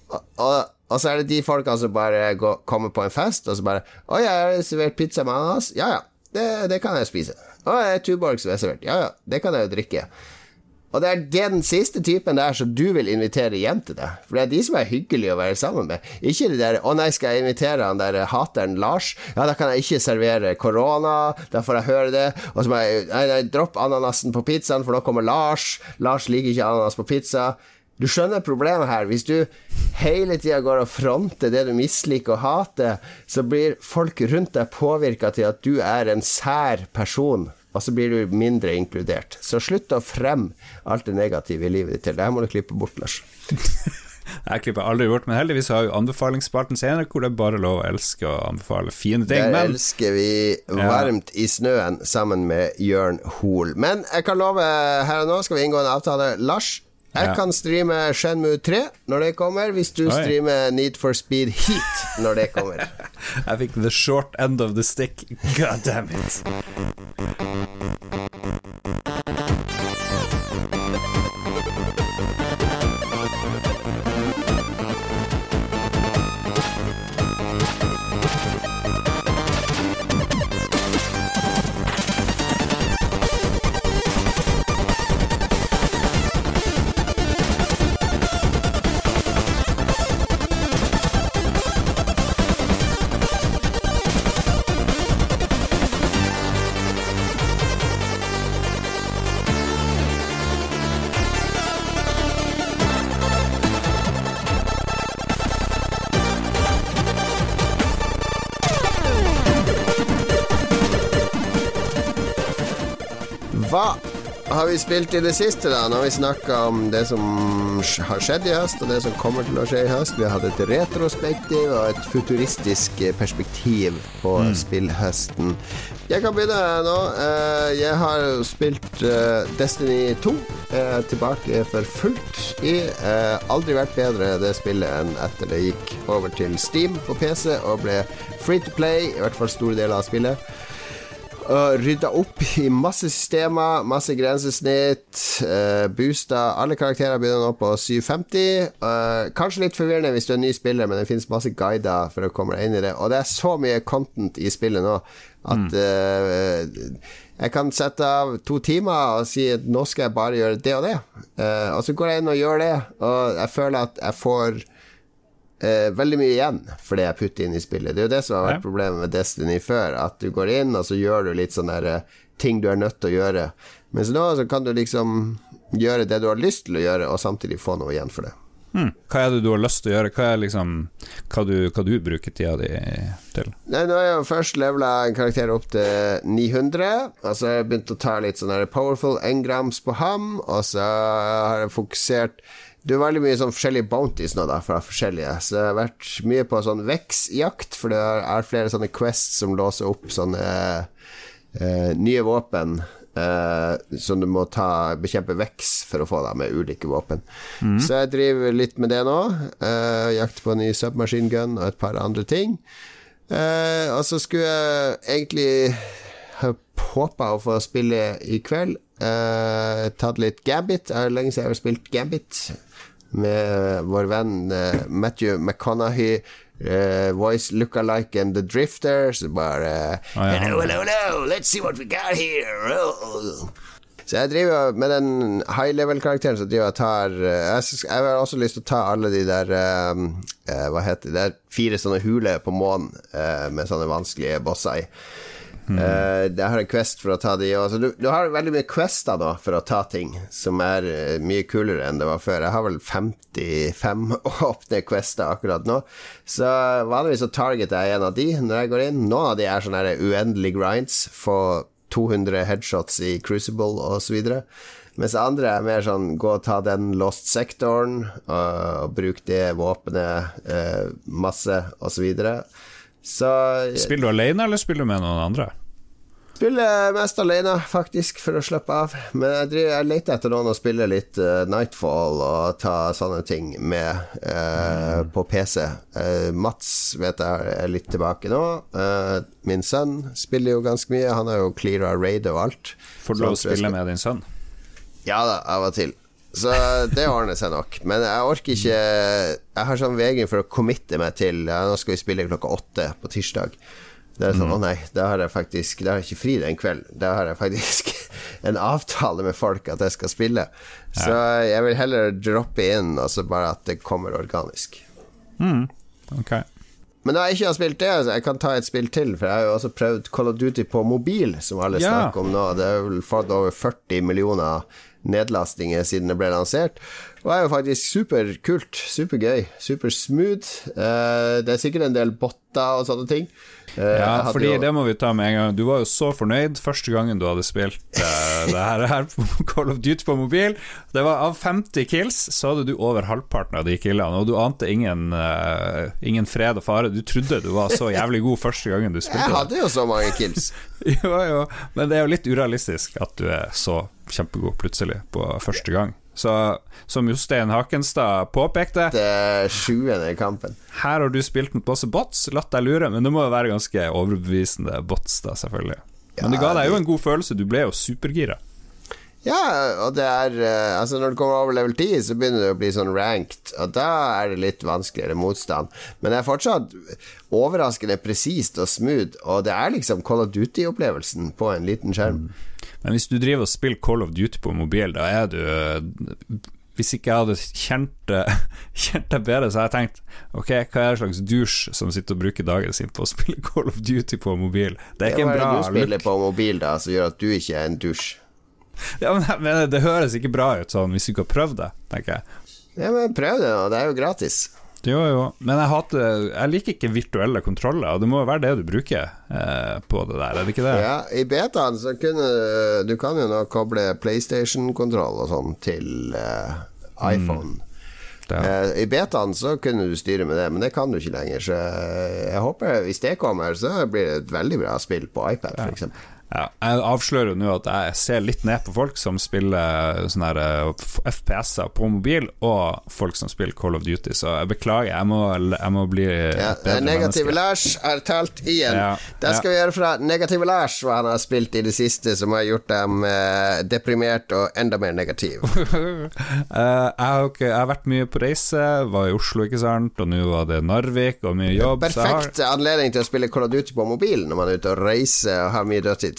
Speaker 1: Og, og, og, så er det de folka som bare går, kommer på en fest, og så bare 'Å, jeg har servert pizza med ananas.' Ja, ja. Det, det kan jeg spise. 'Å, det er Tuborg som er servert.' Ja, ja. Det kan jeg jo drikke. Og det er den siste typen der som du vil invitere hjem til deg. For det er de som er hyggelige å være sammen med. Ikke de der 'Å nei, skal jeg invitere han der hateren Lars?' Ja, da kan jeg ikke servere korona, da får jeg høre det. Og så må jeg Nei, nei, dropp ananasen på pizzaen, for da kommer Lars. Lars liker ikke ananas på pizza. Du skjønner problemet her. Hvis du hele tida går og fronter det du misliker og hater, så blir folk rundt deg påvirka til at du er en sær person og så blir du mindre inkludert. Så slutt å fremme alt det negative i livet ditt til. Det her må du klippe bort, Lars.
Speaker 2: Jeg klipper aldri bort, men heldigvis har jo anbefalingsspalten senere hvor det er bare lov å elske og anbefale fine ting.
Speaker 1: Der
Speaker 2: men...
Speaker 1: elsker vi varmt ja. i snøen sammen med Jørn Hoel. Men jeg kan love her og nå skal vi inngå en avtale. Lars, jeg kan streame Shenmue 3 når det kommer, hvis du streamer Need for Speed Heat når det kommer.
Speaker 2: jeg fikk the short end of the stick. God damn it.
Speaker 1: Har vi spilt i det siste, da? Nå har vi snakka om det som har skjedd i høst, og det som kommer til å skje i høst. Vi har hatt et retrospektiv og et futuristisk perspektiv på mm. spillhøsten. Jeg kan begynne nå. Eh, jeg har spilt eh, Destiny 2. Er tilbake for fullt i. Eh, aldri vært bedre det spillet enn etter det gikk over til Steam på PC og ble free to play, i hvert fall store deler av spillet. Rydda opp i masse systemer, masse grensesnitt. Uh, boosta Alle karakterer begynner nå på 750. Uh, kanskje litt forvirrende hvis du er ny spiller, men det finnes masse guider for å komme deg inn i det. Og det er så mye content i spillet nå at uh, jeg kan sette av to timer og si at nå skal jeg bare gjøre det og det. Og så går jeg inn og gjør det, og jeg føler at jeg får eh, veldig mye igjen for det jeg putter inn i spillet. Det er jo det som har vært problemet med Destiny før, at du går inn, og så gjør du litt sånne der, eh, ting du er nødt til å gjøre. Mens nå så kan du liksom gjøre det du har lyst til å gjøre, og samtidig få noe igjen for det.
Speaker 2: Hmm. Hva er det du har lyst til å gjøre? Hva er liksom Hva du, hva du bruker tida di til?
Speaker 1: Nei, Nå har jeg jo først levela en karakter opp til 900. Og så har jeg begynt å ta litt sånne powerful engrams på ham. Og så har jeg fokusert Det er veldig mye sånn forskjellige bounties nå, da, fra forskjellige. Så jeg har vært mye på sånn Vex-jakt, for det er flere sånne quests som låser opp sånne eh, nye våpen Eh, som du må ta, bekjempe veks for å få da med ulike våpen. Mm. Så jeg driver litt med det nå. Eh, jakter på en ny submachine gun og et par andre ting. Eh, og så skulle jeg egentlig håpa å få spille i kveld. tatt litt Gambit. Det er lenge siden jeg har spilt Gambit med vår venn Matthew McConaghy uh, voice look-alike and The Drifters. Bare uh, ah, ja. hello, hello, hello, let's see what we got here. Oh. Så jeg driver med den high level-karakteren som driver jeg tar jeg, jeg, har også lyst til å ta alle de der um, uh, Hva heter det? Det er fire sånne huler på månen med sånne vanskelige bosser i. Mm. Jeg har en quest for å ta de også. Du, du har veldig mye quester nå for å ta ting, som er uh, mye kulere enn det var før. Jeg har vel 55 åpne quester akkurat nå. Så vanligvis så targeter jeg en av de når jeg går inn. Noen av de er sånne uendelige grinds. Få 200 headshots i Crucible osv. Mens andre er mer sånn gå og ta den lost sektoren, og, og bruk det våpenet uh, masse, osv. Så, så
Speaker 2: Spiller du alene, eller spiller du med noen andre?
Speaker 1: Spiller mest alene, faktisk, for å slappe av. Men jeg, driver, jeg leter etter noen å spille litt uh, Nightfall og ta sånne ting med uh, mm. på PC. Uh, Mats vet jeg er litt tilbake nå. min sønn spiller jo ganske mye. Han har jo cleara raid og alt.
Speaker 2: Får du lov å spille med din sønn?
Speaker 1: Ja da, av og til. Så det ordner seg nok. Men jeg orker ikke Jeg har sånn vegring for å committe meg til ja, Nå skal vi spille klokka åtte på tirsdag. Det er sånn, mm. å nei, da har jeg faktisk Da har jeg ikke fri den kvelden. Da har jeg faktisk en avtale med folk at jeg skal spille. Ja. Så jeg vil heller droppe inn, altså bare at det kommer organisk.
Speaker 2: Mm. Ok.
Speaker 1: Men da jeg ikke har spilt det, så jeg kan ta et spill til, for jeg har jo også prøvd Call of Duty på mobil, som alle ja. snakker om nå. Det har vel fått over 40 millioner nedlastinger siden det ble lansert. Og er jo faktisk superkult, supergøy, supersmooth. Uh, det er sikkert en del botter og sånne ting.
Speaker 2: Uh, ja, fordi jo... det må vi ta med en gang. Du var jo så fornøyd første gangen du hadde spilt uh, det her, her Call of Duty på mobil. Det var Av 50 kills så hadde du over halvparten av de killene, og du ante ingen, ingen fred og fare. Du trodde du var så jævlig god første gangen du spilte.
Speaker 1: Jeg hadde jo så mange kills.
Speaker 2: jo, jo, men det er jo litt urealistisk at du er så kjempegod plutselig på første gang. Så som Jostein Hakenstad påpekte
Speaker 1: Det sjuende i kampen.
Speaker 2: Her har du spilt mot masse bots, latt deg lure, men det må jo være ganske overbevisende bots, da, selvfølgelig. Men det ga deg jo en god følelse, du ble jo supergira.
Speaker 1: Ja, og det er eh, Altså, når du kommer over level 10, så begynner det å bli sånn ranked, og da er det litt vanskeligere motstand. Men det er fortsatt overraskende presist og smooth, og det er liksom Call of Duty-opplevelsen på en liten skjerm. Mm.
Speaker 2: Men hvis du driver og spiller Call of Duty på mobil, da er du Hvis ikke jeg hadde kjent, kjent det, bedre, så hadde jeg tenkt Ok, hva er det slags douche som sitter og bruker dagen sin på å spille Call of Duty på mobil? Det er ikke en bra
Speaker 1: look. Hva er det du spiller på mobil da som gjør at du ikke er en douche?
Speaker 2: Ja, men, men, det høres ikke bra ut sånn hvis du ikke har prøvd det, tenker jeg.
Speaker 1: Ja, men prøv det, da. Det er jo gratis.
Speaker 2: Jo, jo, men jeg, hater, jeg liker ikke virtuelle kontroller, og det må jo være det du bruker eh, på det der, er det ikke det?
Speaker 1: Ja, i betaen så kunne Du kan jo nå koble PlayStation-kontroll og sånn til eh, iPhone. Mm. Ja. I betaen så kunne du styre med det, men det kan du ikke lenger. Så jeg håper, hvis det kommer, så blir det et veldig bra spill på iPad, f.eks. Ja.
Speaker 2: Jeg avslører jo nå at jeg ser litt ned på folk som spiller sånne eh, FPS-er på mobil, og folk som spiller Call of Duty, så jeg beklager. Jeg må, jeg må bli ja,
Speaker 1: Negative Lars er talt igjen. Ja, det skal ja. vi gjøre fra Negative Lars, hva han har spilt i det siste som har gjort dem eh, deprimert og enda mer negativ.
Speaker 2: uh, jeg, har, jeg, har, vært mye på reise, var i Oslo, ikke sant, og nå var det Narvik og mye jobb.
Speaker 1: Perfekt har... anledning til å spille Call of Duty på mobil når man er ute og reiser og har mye dødtid.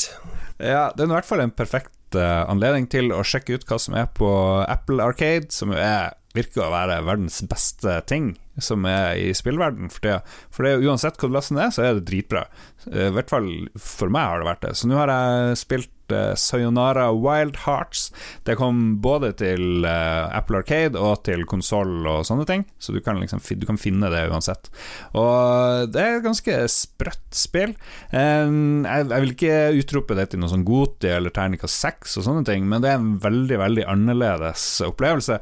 Speaker 2: Ja, det er i hvert fall en perfekt uh, anledning til å sjekke ut hva som er på Apple Arcade, som er, virker å være verdens beste ting som er i spillverden for tida. For det uansett hva du laster ned, så er det dritbra. Uh, I hvert fall for meg har det vært det. Så nå har jeg spilt uh, Sayonara Wild Hearts. Det kom både til uh, Apple Arcade og til konsoll og sånne ting, så du kan, liksom, du kan finne det uansett. Og det er et ganske sprøtt spill. Jeg, vil ikke utrope det til noe sånn Goti eller Ternica 6 og sånne ting, men det er en veldig, veldig annerledes opplevelse.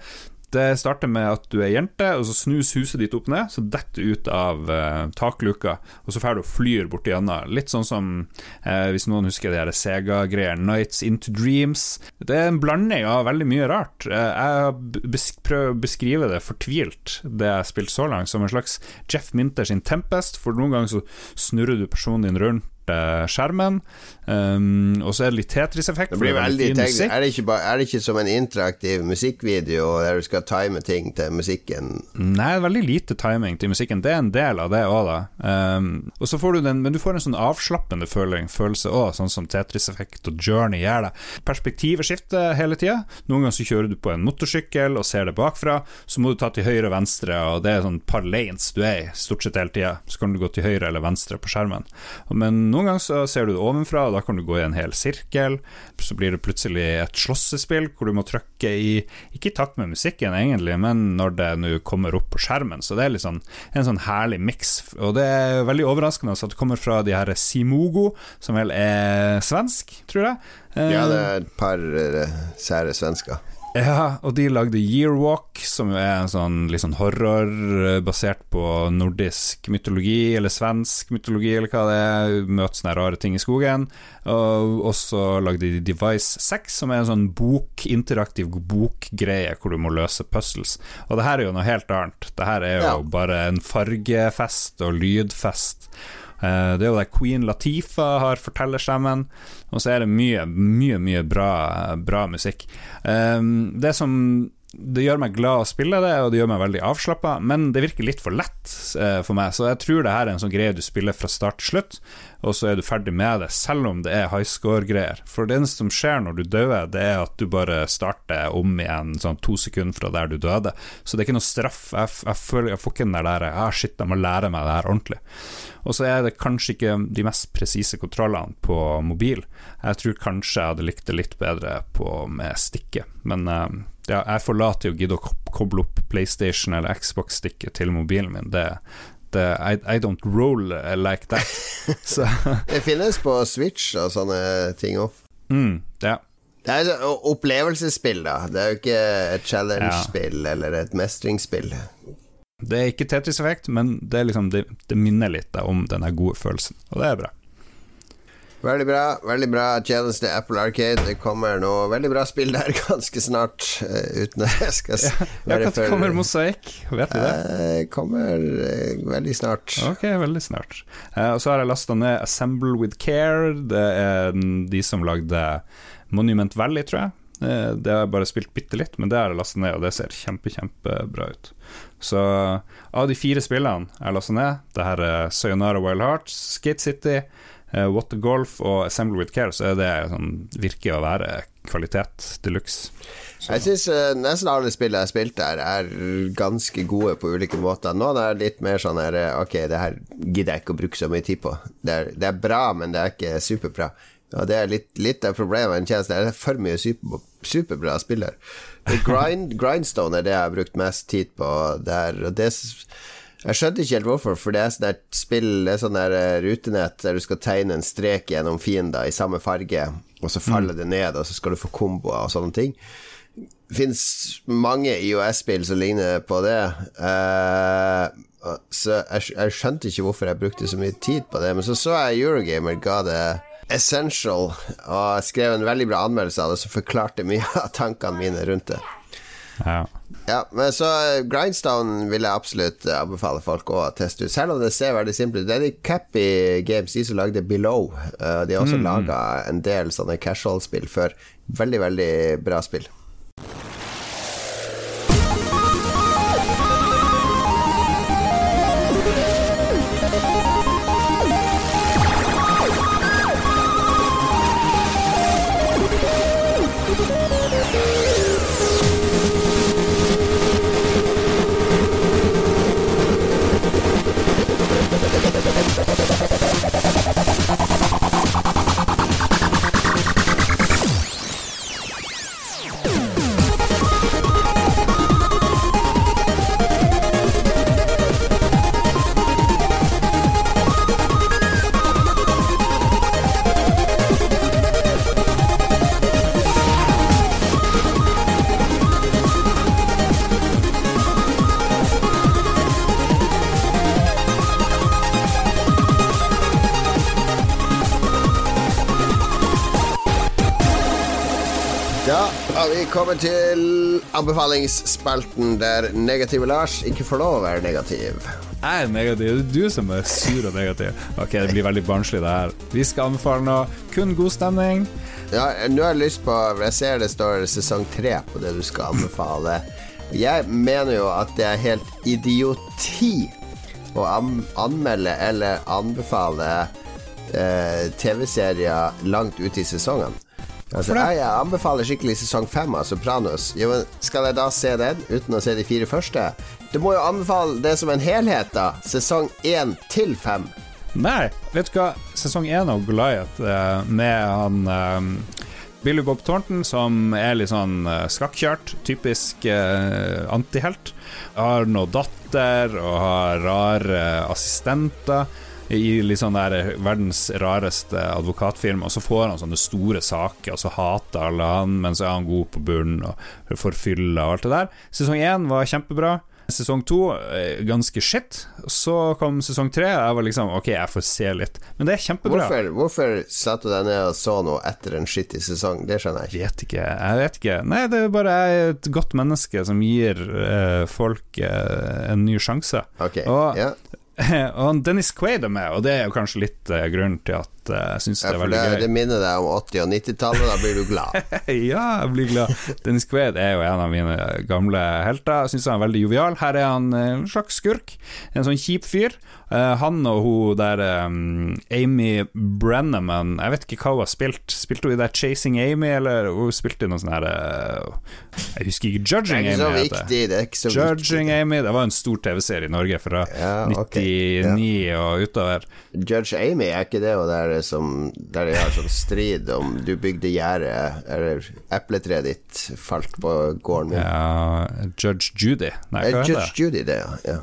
Speaker 2: Det starter med at du er jente, og så snus huset ditt opp ned, så detter du ut av eh, takluka, og så drar du og flyr borti gjennom. Litt sånn som, eh, hvis noen husker de Sega-greiene, Nights Into Dreams. Det er en blanding av veldig mye rart. Eh, jeg besk prøver å beskrive det fortvilt, det jeg har spilt så langt, som en slags Jeff Minter sin Tempest, for noen ganger så snurrer du personen din rundt skjermen. Um, og så er det litt Tetris-effekt.
Speaker 1: Det blir veldig er, det ikke er det ikke som en interaktiv musikkvideo der du skal time ting til musikken?
Speaker 2: Nei, veldig lite timing til musikken. Det er en del av det òg, da. Um, og så får du den, men du får en sånn avslappende føling, følelse òg, sånn som Tetris-effekt og Journey gjør det. Perspektivet skifter hele tida. Noen ganger så kjører du på en motorsykkel og ser det bakfra, så må du ta til høyre og venstre, og det er sånn par lanes du er i stort sett hele tida. Så kan du gå til høyre eller venstre på skjermen. Men noen ganger så ser du det ovenfra, og da kan du gå i en hel sirkel. Så blir det plutselig et slåssespill hvor du må trykke i Ikke i takt med musikken, egentlig, men når det nå kommer opp på skjermen. Så det er liksom en sånn herlig miks. Og det er veldig overraskende at det kommer fra de her Simogo, som vel er svensk, tror jeg.
Speaker 1: Ja, det er et par sære svensker.
Speaker 2: Ja, og de lagde Yearwalk, som er en sånn litt sånn horror eh, basert på nordisk mytologi, eller svensk mytologi, eller hva det er. Møter sånne rare ting i skogen. Og så lagde de Device 6, som er en sånn bok, interaktiv bokgreie hvor du må løse puzzles. Og det her er jo noe helt annet. Det her er jo ja. bare en fargefest og lydfest. Eh, det er jo der Queen Latifa har fortellerstemmen, og så er det mye, mye, mye bra, bra musikk. Eh, det som det gjør meg glad å spille det, og det gjør meg veldig avslappa, men det virker litt for lett eh, for meg. Så jeg tror det her er en sånn greie du spiller fra start til slutt, og så er du ferdig med det, selv om det er high score-greier. For det eneste som skjer når du dør, det er at du bare starter om igjen sånn to sekunder fra der du døde. Så det er ikke noe straff. Jeg, jeg, føler, jeg får ikke den der ah, shit, jeg må lære meg det her ordentlig. Og så er det kanskje ikke de mest presise kontrollene på mobil. Jeg tror kanskje jeg hadde likt det litt bedre på, med stikket, men uh, ja, jeg forlater jo å gidde å koble opp PlayStation eller Xbox-stikket til mobilen min. Det, det I, I, don't roll like that.
Speaker 1: det finnes på Switch og sånne ting òg.
Speaker 2: Mm, ja.
Speaker 1: Det er et opplevelsesspill, da. Det er jo ikke et challenge-spill ja. eller et mestringsspill.
Speaker 2: Det er ikke Tetris-effekt, men det, liksom, det, det minner litt om den gode følelsen, og det er bra.
Speaker 1: Veldig bra. veldig bra Challenge til Apple Arcade. Det kommer noe veldig bra spill der ganske snart. Uh, uten at jeg skal
Speaker 2: ja, ja, Når kommer Mosaikk? Vet du det?
Speaker 1: Uh, kommer uh, veldig snart.
Speaker 2: Ok, veldig snart. og så har jeg lasta ned Assemble with Care. Det er de som lagde Monument Valley, tror jeg. Det har jeg bare spilt bitte litt, men det har jeg lasta ned, og det ser kjempe, kjempebra ut. Så av de fire spillene jeg har lasta ned, det her er Sayonara Wild Hearts, Skate City What the Golf og Assemble with Care, så er det sånn, virker å være kvalitet de luxe.
Speaker 1: Jeg syns uh, nesten alle spill jeg har spilt der, er ganske gode på ulike måter. Noen er litt mer sånn her eh, Ok, det her gidder jeg ikke å bruke så mye tid på. Det er, det er bra, men det er ikke superbra. Og det er litt, litt av problemet med en tjeneste. Det er for mye super, superbra spiller. Grind, grindstone er det jeg har brukt mest tid på der. Og det jeg skjønte ikke helt hvorfor, for det er sånn spill Det er sånn der eh, rutenett der du skal tegne en strek gjennom fiender i samme farge, og så faller mm. det ned, og så skal du få komboer og sånne ting. Det fins mange IOS-spill som ligner på det. Uh, så jeg, jeg, skjønte ikke hvorfor jeg brukte så mye tid på det. Men så så jeg Eurogamer ga det Essential, og skrev en veldig bra anmeldelse av det som forklarte mye av tankene mine rundt det.
Speaker 2: Ja.
Speaker 1: ja. men så eh, Grindstone vil jeg absolutt eh, anbefale folk å teste ut. Selv om det ser veldig simpelt ut. Det er de Cappy Games, de som lagde Below. Eh, de har også mm. laga en del sånne casual-spill før. Veldig, veldig bra spill. Til anbefalingsspalten der negative Lars ikke får lov å være negativ.
Speaker 2: Jeg er negativ. Det er du som er sur og negativ. Ok, det blir veldig barnslig, det her. Vi skal anbefale noe. Kun god stemning.
Speaker 1: Ja, nå har jeg lyst på Jeg ser det står sesong tre på det du skal anbefale. Jeg mener jo at det er helt idioti å anmelde eller anbefale eh, TV-serier langt ute i sesongen. Altså,
Speaker 2: jeg,
Speaker 1: jeg anbefaler skikkelig sesong fem av Sopranos. Jo, skal jeg da se den uten å se de fire første? Du må jo anbefale det som en helhet, da. Sesong én til fem.
Speaker 2: Nei, vet du hva? Sesong én av Goliath eh, med han eh, Billy Bob Thornton, som er litt sånn eh, skakkjørt, typisk eh, antihelt. Har noe datter og har rare assistenter i litt sånn der verdens rareste advokatfilm, og så får han sånne store saker, og så hater alle han, men så er han god på bunnen og får fylla og alt det der. Sesong én var kjempebra. Sesong to eh, ganske shit. Så kom sesong tre, jeg var liksom Ok, jeg får se litt. Men det er kjempebra.
Speaker 1: Hvorfor, hvorfor satte du deg ned og så noe etter en skittig sesong? Det skjønner jeg ikke.
Speaker 2: Vet ikke. Jeg vet ikke. Nei, det er bare jeg er et godt menneske som gir eh, folk eh, en ny sjanse.
Speaker 1: Ok,
Speaker 2: Og-
Speaker 1: ja.
Speaker 2: og Dennis Quaid er med, og det er jo kanskje litt eh, grunnen til at eh, jeg syns
Speaker 1: Ja,
Speaker 2: det er veldig
Speaker 1: det,
Speaker 2: gøy.
Speaker 1: det minner deg om 80- og 90-tallet, da blir du glad.
Speaker 2: ja, jeg blir glad. Dennis Quaid er jo en av mine gamle helter. Jeg syns han er veldig jovial. Her er han eh, en slags skurk. En sånn kjip fyr. Eh, han og hun der Amy Brenneman Jeg vet ikke hva hun har spilt. Spilte hun i der Chasing Amy, eller hun spilte i noe sånn her Jeg husker ikke.
Speaker 1: Det er
Speaker 2: Judging
Speaker 1: ikke så
Speaker 2: Amy det.
Speaker 1: viktig. Det er ikke så
Speaker 2: Judging
Speaker 1: viktig.
Speaker 2: Amy Det var en stor TV-serie i Norge fra
Speaker 1: Ja, okay.
Speaker 2: 99 og utover.
Speaker 1: Judge Amy, er ikke det hun der som Der de har sånn strid om du bygde gjerde, eller epletreet ditt falt på gården min?
Speaker 2: Ja, Judge Judy. Nei,
Speaker 1: Eh,
Speaker 2: hva heter det?
Speaker 1: Judge Judy, det, ja. ja.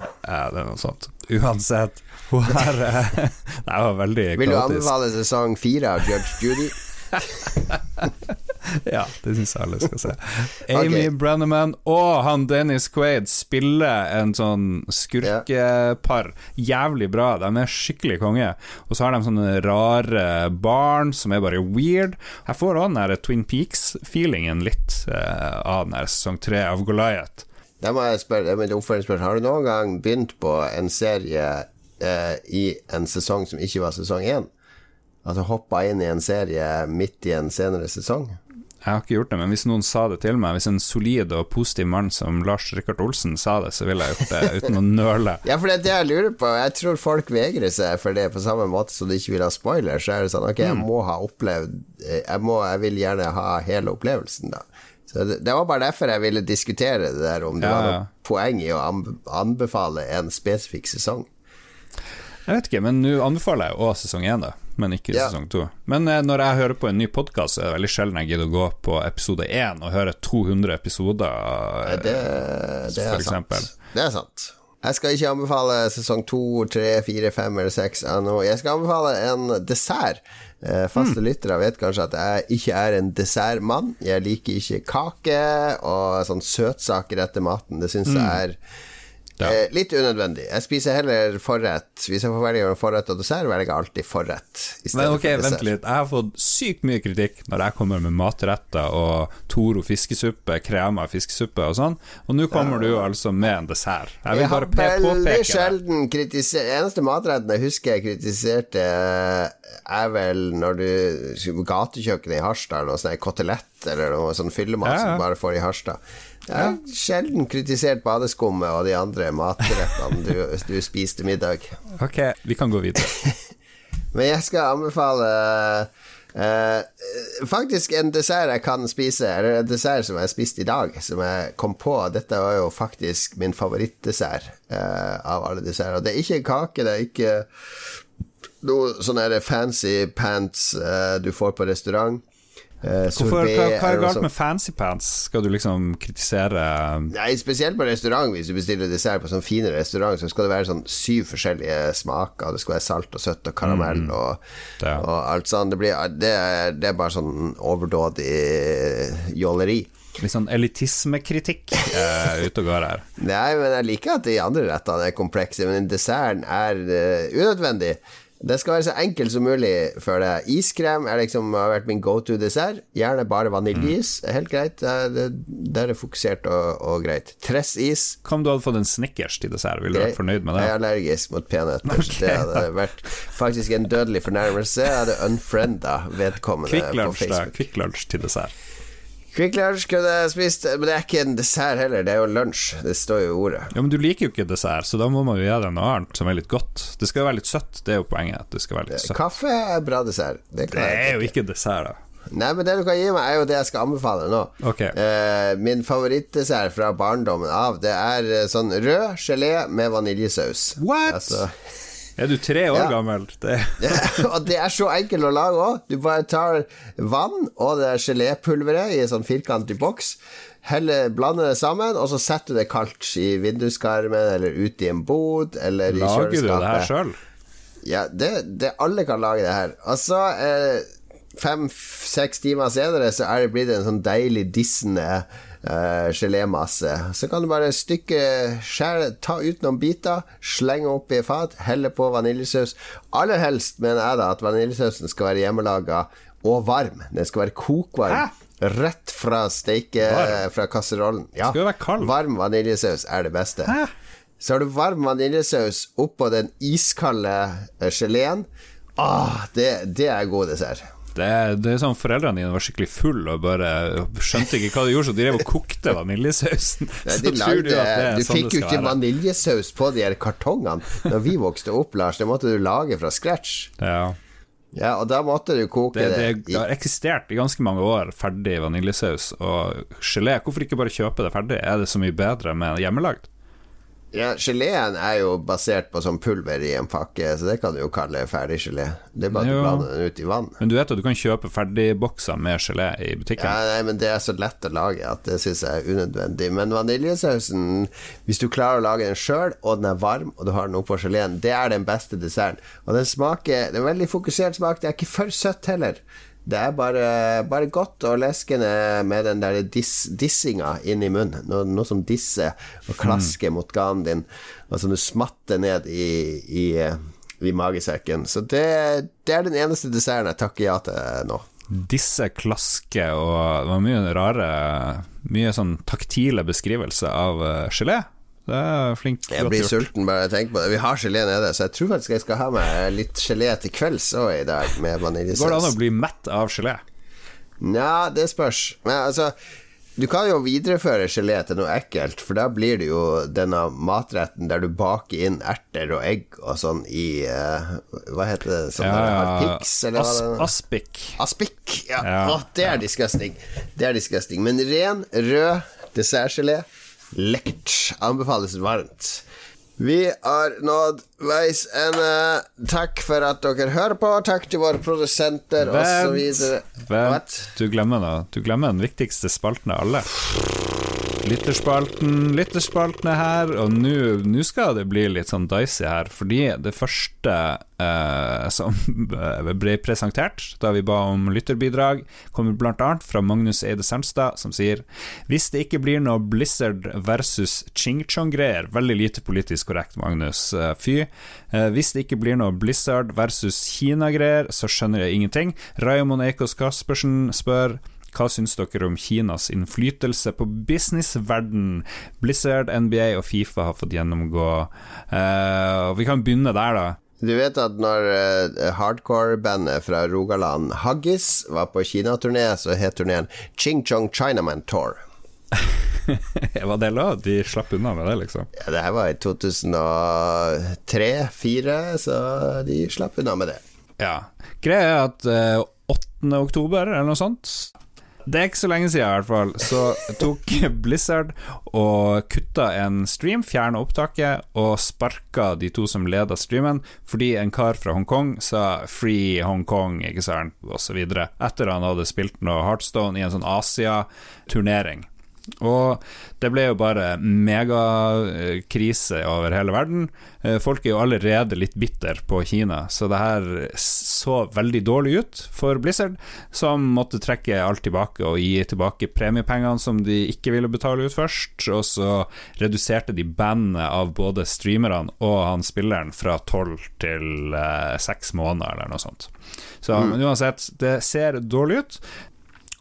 Speaker 2: Det er noe sånt. Uansett, hun her Det var veldig
Speaker 1: Vil du anbefale sesong fire av Judge Judy?
Speaker 2: Ja, det syns jeg alle skal se. Amy Brenneman og han Dennis Quaid spiller en sånn skurkepar jævlig bra. De er skikkelig konge. Og så har de sånne rare barn som er bare weird. Jeg får òg den der Twin Peaks-feelingen litt uh, av den her sesong tre av Goliath.
Speaker 1: Da må jeg spørre, det er mitt oppfølgingsspørsmål. Har du noen gang begynt på en serie uh, i en sesong som ikke var sesong én? Altså hoppa inn i en serie midt i en senere sesong?
Speaker 2: Jeg har ikke gjort det, men hvis noen sa det til meg, hvis en solid og positiv mann som Lars Rikard Olsen sa det, så ville jeg gjort det uten å nøle.
Speaker 1: Ja, for det er det jeg lurer på. Jeg tror folk vegrer seg for det på samme måte som de ikke vil ha spoiler. Så er det sånn Ok, jeg må ha opplevd Jeg, må, jeg vil gjerne ha hele opplevelsen, da. Så det, det var bare derfor jeg ville diskutere det der, om det
Speaker 2: Ja,
Speaker 1: var
Speaker 2: ja.
Speaker 1: noe poeng i å anbefale en spesifikk sesong.
Speaker 2: Jeg vet ikke, men nå anbefaler jeg òg sesong én, da, men ikke
Speaker 1: yeah.
Speaker 2: sesong to. Men eh, når jeg hører på en ny podkast, er det veldig sjelden jeg gidder å gå på episode én og høre 200 episoder.
Speaker 1: eh, Det, det
Speaker 2: For
Speaker 1: eksempel. sant. Det er sant. Jeg skal ikke anbefale sesong to, tre, fire, fem eller seks ennå. Jeg skal anbefale en dessert. Eh, Faste
Speaker 2: mm.
Speaker 1: lyttere vet kanskje at jeg ikke er en dessertmann. Jeg liker ikke kake og sånn søtsaker etter maten. Det syns jeg er
Speaker 2: Hmm. Ja.
Speaker 1: eh, litt unødvendig. Jeg spiser heller forrett. Hvis jeg får velge mellom forrett og dessert, velger jeg alltid forrett.
Speaker 2: Men ok,
Speaker 1: for
Speaker 2: vent litt. Jeg har fått sykt mye kritikk når jeg kommer med matretter og Toro fiskesuppe, krema fiskesuppe og sånn, og nå kommer du altså med en dessert. Jeg vil
Speaker 1: Jeg
Speaker 2: bare pe-
Speaker 1: veldig
Speaker 2: påpeke det.
Speaker 1: sjelden kritisert Eneste matretten jeg husker jeg kritiserte, eh, er vel når du Gatekjøkkenet i Harstad, noe sånn kotelett eller noe sånn fyllemat
Speaker 2: Ja, ja.
Speaker 1: som du bare får i Harstad. Jeg har sjelden kritisert badeskummet og de andre matrettene du, du spiste middag.
Speaker 2: Ok, vi kan gå videre.
Speaker 1: Men jeg skal anbefale Uh, faktisk en dessert jeg kan spise, eller en dessert som jeg spiste i dag, som jeg kom på. Dette var jo faktisk min favorittdessert uh, av alle desserter. Det er ikke kake, det er ikke noe sånn fancy pants uh, du får på restaurant. Eh,
Speaker 2: Hvorfor, hva, hva er galt med fancy pants? Skal du liksom kritisere
Speaker 1: Nei, spesielt på restaurant. Hvis du bestiller dessert på sånn fine restaurant, så skal det være sånn syv forskjellige smaker. Det skal være salt og søtt og karamell og,
Speaker 2: Ja.
Speaker 1: og alt sånt. Det, blir, det, er, det er bare sånn overdådig jåleri.
Speaker 2: litt sånn elitismekritikk uh, ute og går her?
Speaker 1: Nei, men jeg liker at de andre rettene er komplekse, men desserten er uh, unødvendig. Det skal være så enkelt som mulig for deg. Iskrem er liksom, har vært min go to dessert. Gjerne bare vaniljeis.
Speaker 2: Mm.
Speaker 1: Helt greit. Det, det er fokusert og, og greit. Tressis.
Speaker 2: Hva om du hadde fått en Snickers til dessert? Ville du vært fornøyd med det?
Speaker 1: Jeg er allergisk mot peanøtter.
Speaker 2: Okay.
Speaker 1: det hadde vært faktisk en dødelig fornærmelse. Jeg hadde unfrienda vedkommende
Speaker 2: Kvikk
Speaker 1: på
Speaker 2: Lunsj.
Speaker 1: Facebook.
Speaker 2: Kvikk Lunsj til dessert.
Speaker 1: Kvikk Lunsj kunne jeg spist, men det er ikke en dessert heller. Det er jo lunsj. Det står jo i ordet.
Speaker 2: Ja, Men du liker jo ikke dessert, så da må man jo gjøre noe annet som er litt godt. Det skal jo være litt søtt, det er jo poenget. Det skal være litt søtt.
Speaker 1: Kaffe er bra dessert. Det,
Speaker 2: Det er jo ikke dessert, da.
Speaker 1: Nei, men det du kan gi meg, er jo det jeg skal anbefale nå.
Speaker 2: Ok.
Speaker 1: Eh, min favorittdessert fra barndommen av, det er eh, sånn rød gelé med vaniljesaus.
Speaker 2: What?
Speaker 1: Altså,
Speaker 2: Er du tre år
Speaker 1: Ja.
Speaker 2: gammel? Det
Speaker 1: og det er så enkelt å lage òg. Du bare tar vann og det gelépulveret i en sånn firkantet boks. Heller, blander det sammen, og så setter du det kaldt i vinduskarmen eller ute i en bod eller i
Speaker 2: Lager du det her sjøl?
Speaker 1: Ja, det, det alle kan lage det her. Og så eh, fem-seks timer senere så er det blitt en sånn deilig dissende eh, gelémasse. Så kan du bare stykke skjære, ta ut noen biter, slenge oppi fat, helle på vaniljesaus. Aller helst mener jeg da at vaniljesausen skal være hjemmelaga og varm. Den skal være kokvarm. Rett fra steike
Speaker 2: Varm?
Speaker 1: fra kasserollen. Ja, varm vaniljesaus er det beste.
Speaker 2: Hæ?
Speaker 1: Så har du varm vaniljesaus oppå den iskalde eh, geleen. Ah, det, det er god dessert.
Speaker 2: Det, det er sånn Foreldrene dine var skikkelig full og bare skjønte ikke hva de gjorde, så de drev og kokte vaniljesausen.
Speaker 1: Nei,
Speaker 2: Så
Speaker 1: de
Speaker 2: tror du
Speaker 1: du
Speaker 2: sånn
Speaker 1: fikk jo ikke
Speaker 2: være.
Speaker 1: vaniljesaus på de her kartongene Når vi vokste opp, Lars. Det måtte du lage fra scratch.
Speaker 2: Ja.
Speaker 1: Ja, og da måtte du koke
Speaker 2: Det,
Speaker 1: det,
Speaker 2: det, det har eksistert i ganske mange år, ferdig vaniljesaus og gelé. Hvorfor ikke bare kjøpe det ferdig? Er det så mye bedre med hjemmelagd?
Speaker 1: Ja, Geleen er jo basert på sånn pulver i en pakke, så det kan du jo kalle ferdig gelé. Det er bare at
Speaker 2: Jo.
Speaker 1: du blander den ut i vann.
Speaker 2: Men du vet at du kan kjøpe ferdigbokser med gelé i butikken?
Speaker 1: Ja, nei, men Det er så lett å lage at det syns jeg er unødvendig. Men vaniljesausen, hvis du klarer å lage den sjøl, og den er varm, og du har den oppå geleen, det er den beste desserten. Og den smaker Det er veldig fokusert smak. Det er ikke for søtt heller. Det er bare, bare godt og leskende med den der diss, dissinga inn i munnen. Noe, noe som disser og klasker mot ganen din, og som du smatter ned i, i, i magesekken. Så det, det er den eneste desserten jeg takker ja til nå.
Speaker 2: Disse klasker og Det var mye rare Mye sånn taktile beskrivelser av eh, gelé. Det er flink
Speaker 1: Jeg blir
Speaker 2: gjort.
Speaker 1: sulten bare jeg tenker på det. Vi har gelé nede, så jeg tror faktisk jeg skal ha meg litt gelé til kvelds òg i dag, med
Speaker 2: Går det an å bli mett av gelé?
Speaker 1: Nja, det spørs. Men altså du kan jo videreføre gelé til noe ekkelt, for da blir det jo denne matretten der du baker inn erter og egg og sånn i uh, Hva heter det? Sånn der piks, eller
Speaker 2: As
Speaker 1: er?
Speaker 2: aspik.
Speaker 1: Aspik. Ja.
Speaker 2: Ja.
Speaker 1: Å, det er disgusting. Det er disgusting. Men ren, rød dessertgelé, lekkert. Anbefales varmt. Vi har nådd veis ende. Takk for at dere hører på. Takk til våre produsenter osv.
Speaker 2: Vent, vent. Du glemmer noe. Du glemmer den viktigste spalten av alle. Lytterspalten, lytterspalten er her, og nå skal det bli litt sånn dicey her, fordi det første eh, som ble presentert da vi ba om lytterbidrag, kommer annet fra Magnus Eide Sernstad, som sier Hvis det ikke blir noe Blizzard versus Ching Chong-greier Veldig lite politisk korrekt, Magnus. Eh, Fy. Eh, Hvis det ikke blir noe Blizzard versus Kina-greier, så skjønner jeg ingenting. Raymond Eikås Kaspersen spør hva syns dere om Kinas innflytelse på businessverden? Blizzard, NBA og Fifa har fått gjennomgå. Uh, vi kan begynne der, da.
Speaker 1: Du vet at når uh, hardcore-bandet fra Rogaland, Haggis, var på Kina-turné, så het turneen Ching Chong Chinaman Tour.
Speaker 2: Var det lov? De slapp unna med det, liksom.
Speaker 1: Ja, det her var i 2003-2004, så de slapp unna med det.
Speaker 2: Ja. Greia er at uh, 8. oktober, eller noe sånt Det er ikke så lenge siden, i hvert fall. Så tok Blizzard og kutta en stream, fjerna opptaket, og sparka de to som leda streamen, fordi en kar fra Hongkong sa 'Free Hongkong', ikke sant, osv. Etter han hadde spilt noe Heartstone i en sånn Asia-turnering. Og det ble jo bare megakrise over hele verden. Eh, folk er jo allerede litt bitter på Kina, så det her så veldig dårlig ut for Blizzard, som måtte trekke alt tilbake og gi tilbake premiepengene som de ikke ville betale ut først. Og så reduserte de bandet av både streamerne og han spilleren fra tolv til eh, seks måneder, eller noe sånt. Så mm. men uansett, det ser dårlig ut.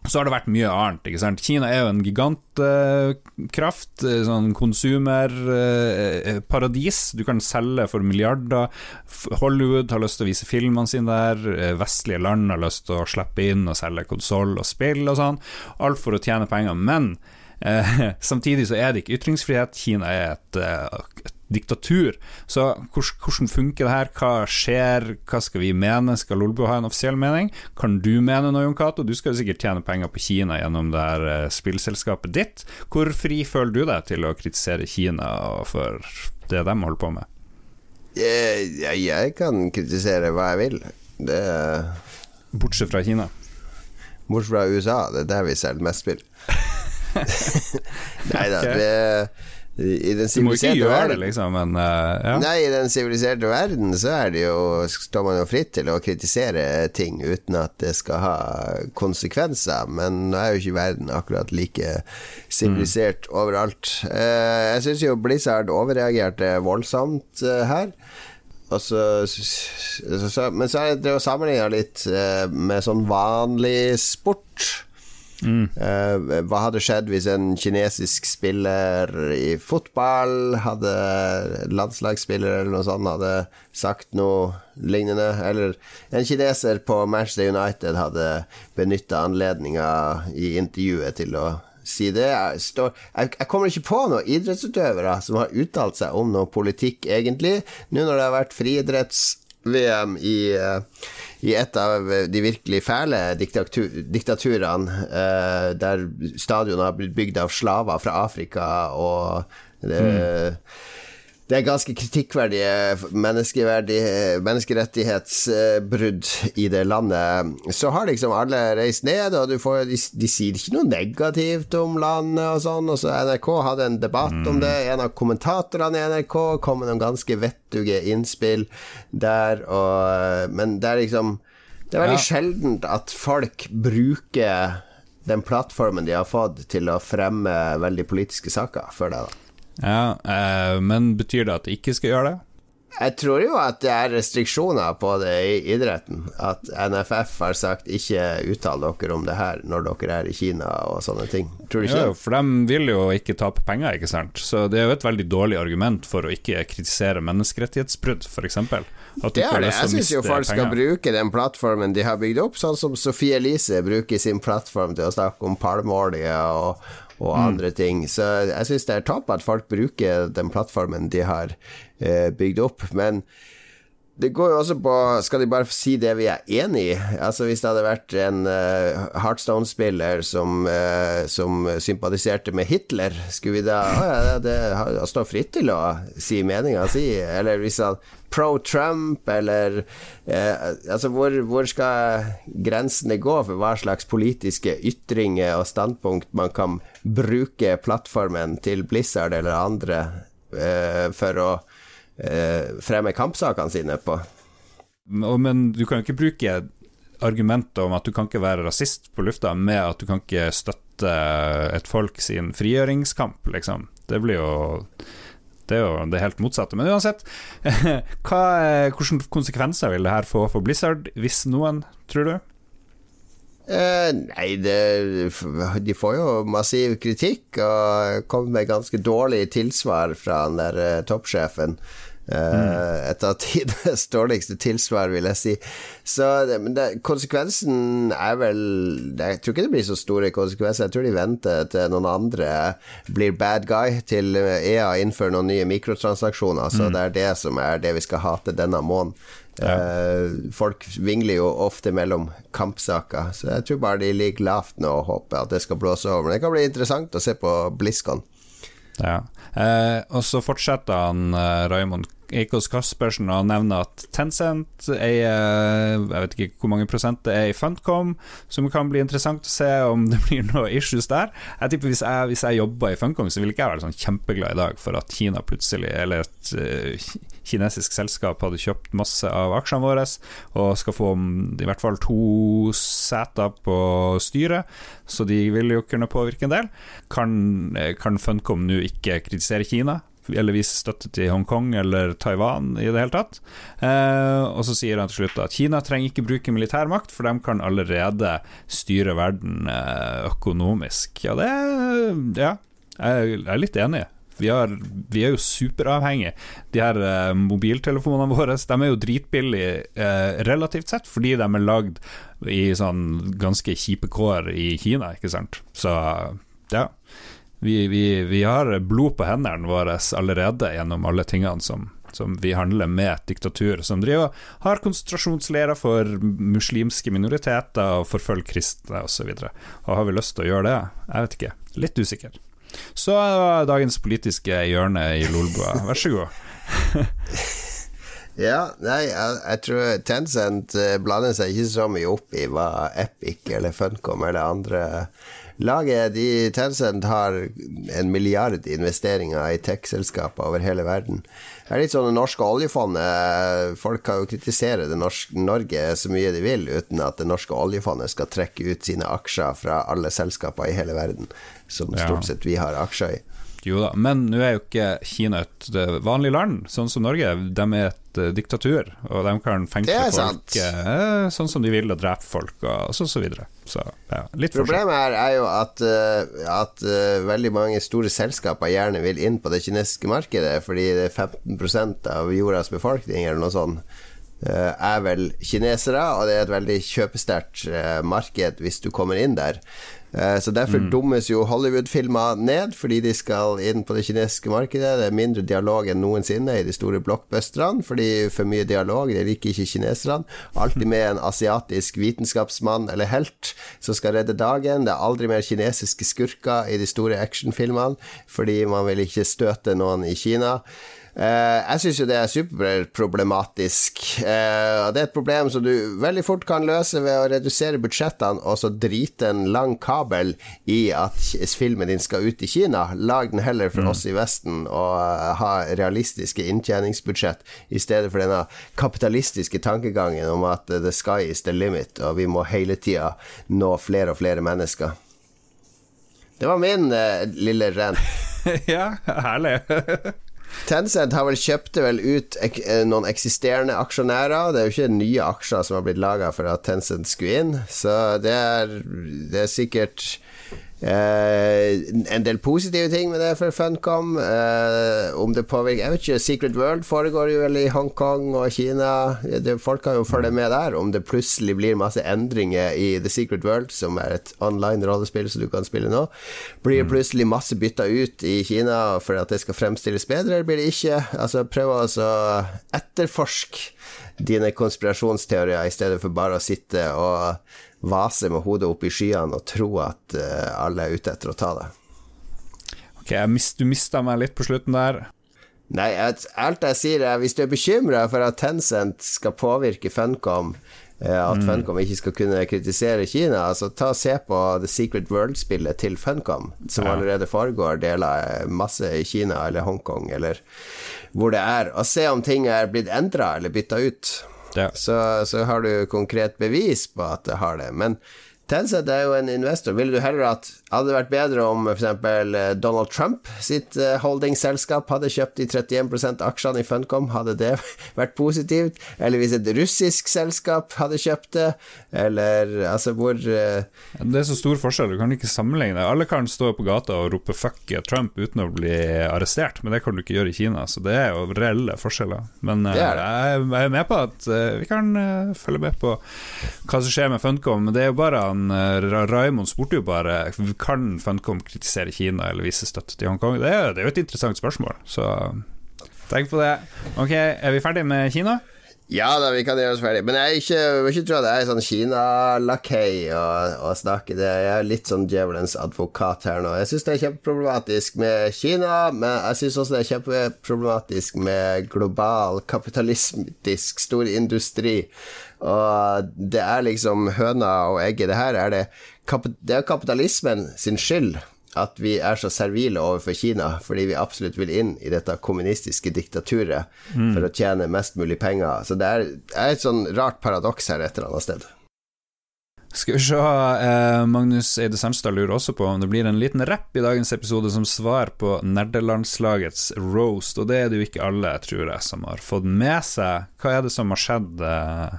Speaker 2: Så har det vært mye annet. ikke sant? Kina er jo en gigantkraft, eh, sånn konsumerparadis. Eh, du kan selge for milliarder. Hollywood har lyst til å vise filmene sine der. Eh, vestlige land har lyst til å slippe inn og selge konsoll og spill og sånn. Alt for å tjene penger. Men eh, samtidig så er det ikke ytringsfrihet. Kina er et, et diktatur. Så hvordan funker det her? Hva skjer? Hva skal vi mene? Skal Lolbo ha en offisiell mening? Kan du mene noe, Jon Cato? Du skal jo sikkert tjene penger på Kina gjennom det her eh, spillselskapet ditt. Hvor fri føler du deg til å kritisere Kina for det de holder på med?
Speaker 1: Jeg, jeg kan kritisere hva jeg vil. Det
Speaker 2: Bortsett fra Kina?
Speaker 1: Bortsett fra USA. Det er der vi selger mest spill. Nei da, okay. det i den siviliserte verden
Speaker 2: liksom, men, uh, ja.
Speaker 1: Nei, i den siviliserte verden så er det jo står man jo fritt til å kritisere ting uten at det skal ha konsekvenser, men nå er jo ikke verden akkurat like sivilisert mm. overalt. Uh, jeg syns jo Blizzard overreagerte voldsomt uh, her. Så, så, så, men så er det å sammenligne litt med sånn vanlig sport. Mm. Uh, hva hadde skjedd hvis en kinesisk spiller i fotball, hadde landslagsspiller eller noe sånt, hadde sagt noe lignende? Eller en kineser på Manchester United hadde benytta anledninga i intervjuet til å si det. Jeg, står, jeg, jeg, kommer ikke på noen idrettsutøvere som har uttalt seg om noe politikk, egentlig, nå når det har vært friidretts-VM i uh, i et av de virkelig fæle diktaturene, eh, der stadionet har blitt bygd av slaver fra Afrika, og det, mm det er ganske kritikkverdige menneskerettighetsbrudd i det landet. Så har liksom alle reist ned, og får, de, de, sier ikke noe negativt om landet og sånn. Og så NRK hadde en debatt mm. om det. En av kommentatorene i NRK kom med noen ganske vettuge innspill der, og, Men det er liksom Det er veldig ja. sjeldent at folk bruker den plattformen de har fått, til å fremme veldig politiske saker, føler jeg da.
Speaker 2: Ja, eh, Men betyr det at de ikke skal gjøre det?
Speaker 1: Jeg tror jo at det er restriksjoner på det i idretten. At NFF har sagt 'ikke uttal dere om det her når dere er i Kina' og sånne ting. Tror du ikke
Speaker 2: ja, For de vil jo ikke tape penger, ikke sant. Så det er jo et veldig dårlig argument for å ikke kritisere menneskerettighetsbrudd, f.eks.
Speaker 1: Det er det. Jeg syns jo folk penger. skal bruke den plattformen de har bygd opp, sånn som Sofie Elise bruker sin plattform til å snakke om palmeolje og og mm. andre ting. Så jeg syns det er tap at folk bruker den plattformen de har eh, bygd opp. Men det går jo også på Skal de bare si det vi er enig i? Altså Hvis det hadde vært en uh, Heartstone-spiller som, uh, som sympatiserte med Hitler, skulle vi da oh, ja, det, det står fritt til å si meninga si? Eller hvis han pro Trump, eller uh, Altså, hvor, hvor, skal grensene gå for hva slags politiske ytringer og standpunkt man kan bruke plattformen til Blizzard eller andre for å eh, fremme kampsakene sine på.
Speaker 2: Men du kan jo ikke bruke argumentet om at du kan ikke være rasist på lufta med at du kan ikke støtte et folk sin frigjøringskamp, liksom. Det blir jo det er jo det helt motsatte. Men uansett, hva, hvilke konsekvenser vil det her få for Blizzard, hvis noen, tror du?
Speaker 1: Eh, nei, det, de får jo massiv kritikk og kommer med ganske dårlig tilsvar fra den der eh, toppsjefen. Mm. et av tidenes dårligste tilsvar, vil jeg si. Så men det, konsekvensen er vel Jeg tror ikke det blir så store konsekvenser. Jeg tror de venter til noen andre blir bad guy til EA innfører noen nye mikrotransaksjoner. Så mm. det er det som er det vi skal hate denne måneden. Ja. Uh, folk vingler jo ofte mellom kampsaker, så jeg tror bare de ligger lavt nå og håper at det skal blåse over. Men det kan bli interessant å se på BlizzCon.
Speaker 2: Ja. Eh, og så fortsetter han eh, Raymond Eikos Kaspersen og nevner at Tencent eier Jeg vet ikke hvor mange prosent det er i Funcom, som kan bli interessant å se om det blir noe issues der. Jeg tipper Hvis jeg, hvis jeg jobber i Funcom, så ville ikke jeg vært sånn kjempeglad i dag for at Kina plutselig, eller uh, kinesisk selskap, hadde kjøpt masse av aksjene våre og skal få i hvert fall to seter på styret, så de vil jo kunne påvirke en del. Kan, kan Funcom nå ikke kritisere Kina? eller vise støtte til Hongkong eller Taiwan i det hele tatt. Eh, og så sier han til slutt at Kina trenger ikke bruke militærmakt, for de kan allerede styre verden eh, økonomisk. Ja, det Ja, jeg er litt enig. Vi, har, vi, er jo superavhengige. De her uh, mobiltelefonene våre De er jo dritbillige uh, relativt sett, fordi de er lagd i sånn ganske kjipe kår i Kina, ikke sant. Så ja vi, vi, vi har blod på hendene våre allerede gjennom alle tingene som, som vi handler med et diktatur som driver har konsentrasjonsleirer for muslimske minoriteter og forfølger kristne osv. Har vi lyst til å gjøre det? Jeg vet ikke. Litt usikker. Så dagens politiske hjørne i Lolbua, vær så god.
Speaker 1: ja, nei, jeg, jeg, tror Tencent eh, blander seg ikke så mye opp i hva Epic eller Funcom eller andre Laget de Tencent har en milliard investeringer i tech-selskaper over hele verden. Det er litt sånn det norske oljefondet Folk kan jo kritisere Norge så mye de vil, uten at det norske oljefondet skal trekke ut sine aksjer fra alle selskaper i hele verden, som stort sett vi har aksjer i.
Speaker 2: Jo da, men nå er jo ikke Kina et vanlig land, sånn som Norge. De er et uh, diktatur, og de kan fengsle folk uh, sånn som de vil, og drepe folk og så, så videre. Så, ja,
Speaker 1: Problemet her er jo at, uh, at veldig mange store selskaper gjerne vil inn på det kinesiske markedet, fordi det er 15 av jordas befolkning eller noe sånt er vel kinesere, og det er et veldig kjøpesterkt marked hvis du kommer inn der. Eh, så Derfor mm. dummes jo Hollywood-filmer ned, fordi de skal inn på det kinesiske markedet. Det er mindre dialog enn noensinne i de store blockbusterne, fordi for mye dialog, det liker ikke kineserne. Alltid med en asiatisk vitenskapsmann eller helt som skal redde dagen. Det er aldri mer kinesiske skurker i de store actionfilmene, fordi man vil ikke støte noen i Kina. Uh, jeg syns jo det er superproblematisk. Og det er et problem som du veldig fort kan løse ved å redusere budsjettene og så drite en lang kabel i at filmen din skal ut i Kina. Lag den heller for mm. oss i Vesten og uh, ha realistiske inntjeningsbudsjett i stedet for denne kapitalistiske tankegangen om at the sky is the limit, og vi må hele tida nå flere og flere mennesker. Det var min lille rent.
Speaker 2: ja, herlig.
Speaker 1: Tencent har vel kjøpte vel ut ek eh, noen eksisterende aksjonærer. Det er jo ikke nye aksjer som har blitt laga for at Tencent skulle inn, så det er, det er sikkert Uh, en del positive ting med det for Funcom. Uh, om det påvirker Jeg vet ikke, Secret World foregår jo vel i Hongkong og Kina. Det, folk kan jo følge med der. Om det plutselig blir masse endringer i The Secret World, som er et online rollespill som du kan spille nå. Blir det mm. plutselig masse bytta ut i Kina for at det skal fremstilles bedre, eller blir det ikke? Altså, prøv å etterforske dine konspirasjonsteorier i stedet for bare å sitte og vase med hodet opp i skyene og tro at uh, alle er ute etter å ta det.
Speaker 2: Ok, mist, du mista meg litt på slutten der.
Speaker 1: Nei, alt jeg sier er hvis du er bekymra for at Tencent skal påvirke Funcom, eh, at mm. Funcom ikke skal kunne kritisere Kina, så ta og se på The Secret World-spillet til Funcom, som ja. allerede foregår deler eh, masse i Kina eller Hongkong eller hvor det er, og se om ting er blitt endra eller bytta ut. Ja. Så, så, har du konkret bevis på at det har det. Men Tencent er jo en investor. Ville du heller at hadde det vært bedre om f.eks. Eh, Donald Trump sitt eh, holdingselskap hadde kjøpt de 31% aksjene i Funcom? Hadde det vært positivt? Eller hvis et russisk selskap hadde kjøpt det? Eller altså hvor uh...
Speaker 2: Det er så stor forskjell, du kan ikke sammenligne det. Alle kan stå på gata og rope 'fuck Trump' uten å bli arrestert, men det kan du ikke gjøre i Kina. Så det er jo reelle forskjeller. Men uh, jeg er med på at uh, vi kan følge med på hva som skjer med Funcom. Men det er jo bare han Raymond spurte jo bare Kan Funcom kritisere Kina eller vise støtte til Hongkong? Det er, det er jo et interessant spørsmål, så tenk på det. Ok, er vi ferdig med Kina?
Speaker 1: Ja da, vi kan gjøre oss ferdig. Men jeg ikke, vil ikke tro at jeg er sånn Kina-lakei og, og snakker det. Jeg er litt sånn djevelens advokat her nå. Jeg syns det er kjempeproblematisk med Kina, men jeg syns også det er kjempeproblematisk med global kapitalistisk storindustri. Og det er liksom høna og egget. Det her er det Det er kapitalismen sin skyld at vi er så servile overfor Kina fordi vi absolutt vil inn i dette kommunistiske diktaturet mm. for å tjene mest mulig penger. Så det er, er et sånn rart paradoks her et eller annet sted.
Speaker 2: Skal vi se, eh, Magnus Eide Sandstad lurer også på om det blir en liten rapp i dagens episode som svar på nerdelandslagets roast, og det er det jo ikke alle, tror jeg, som har fått med seg. Hva er det som har skjedd? Eh?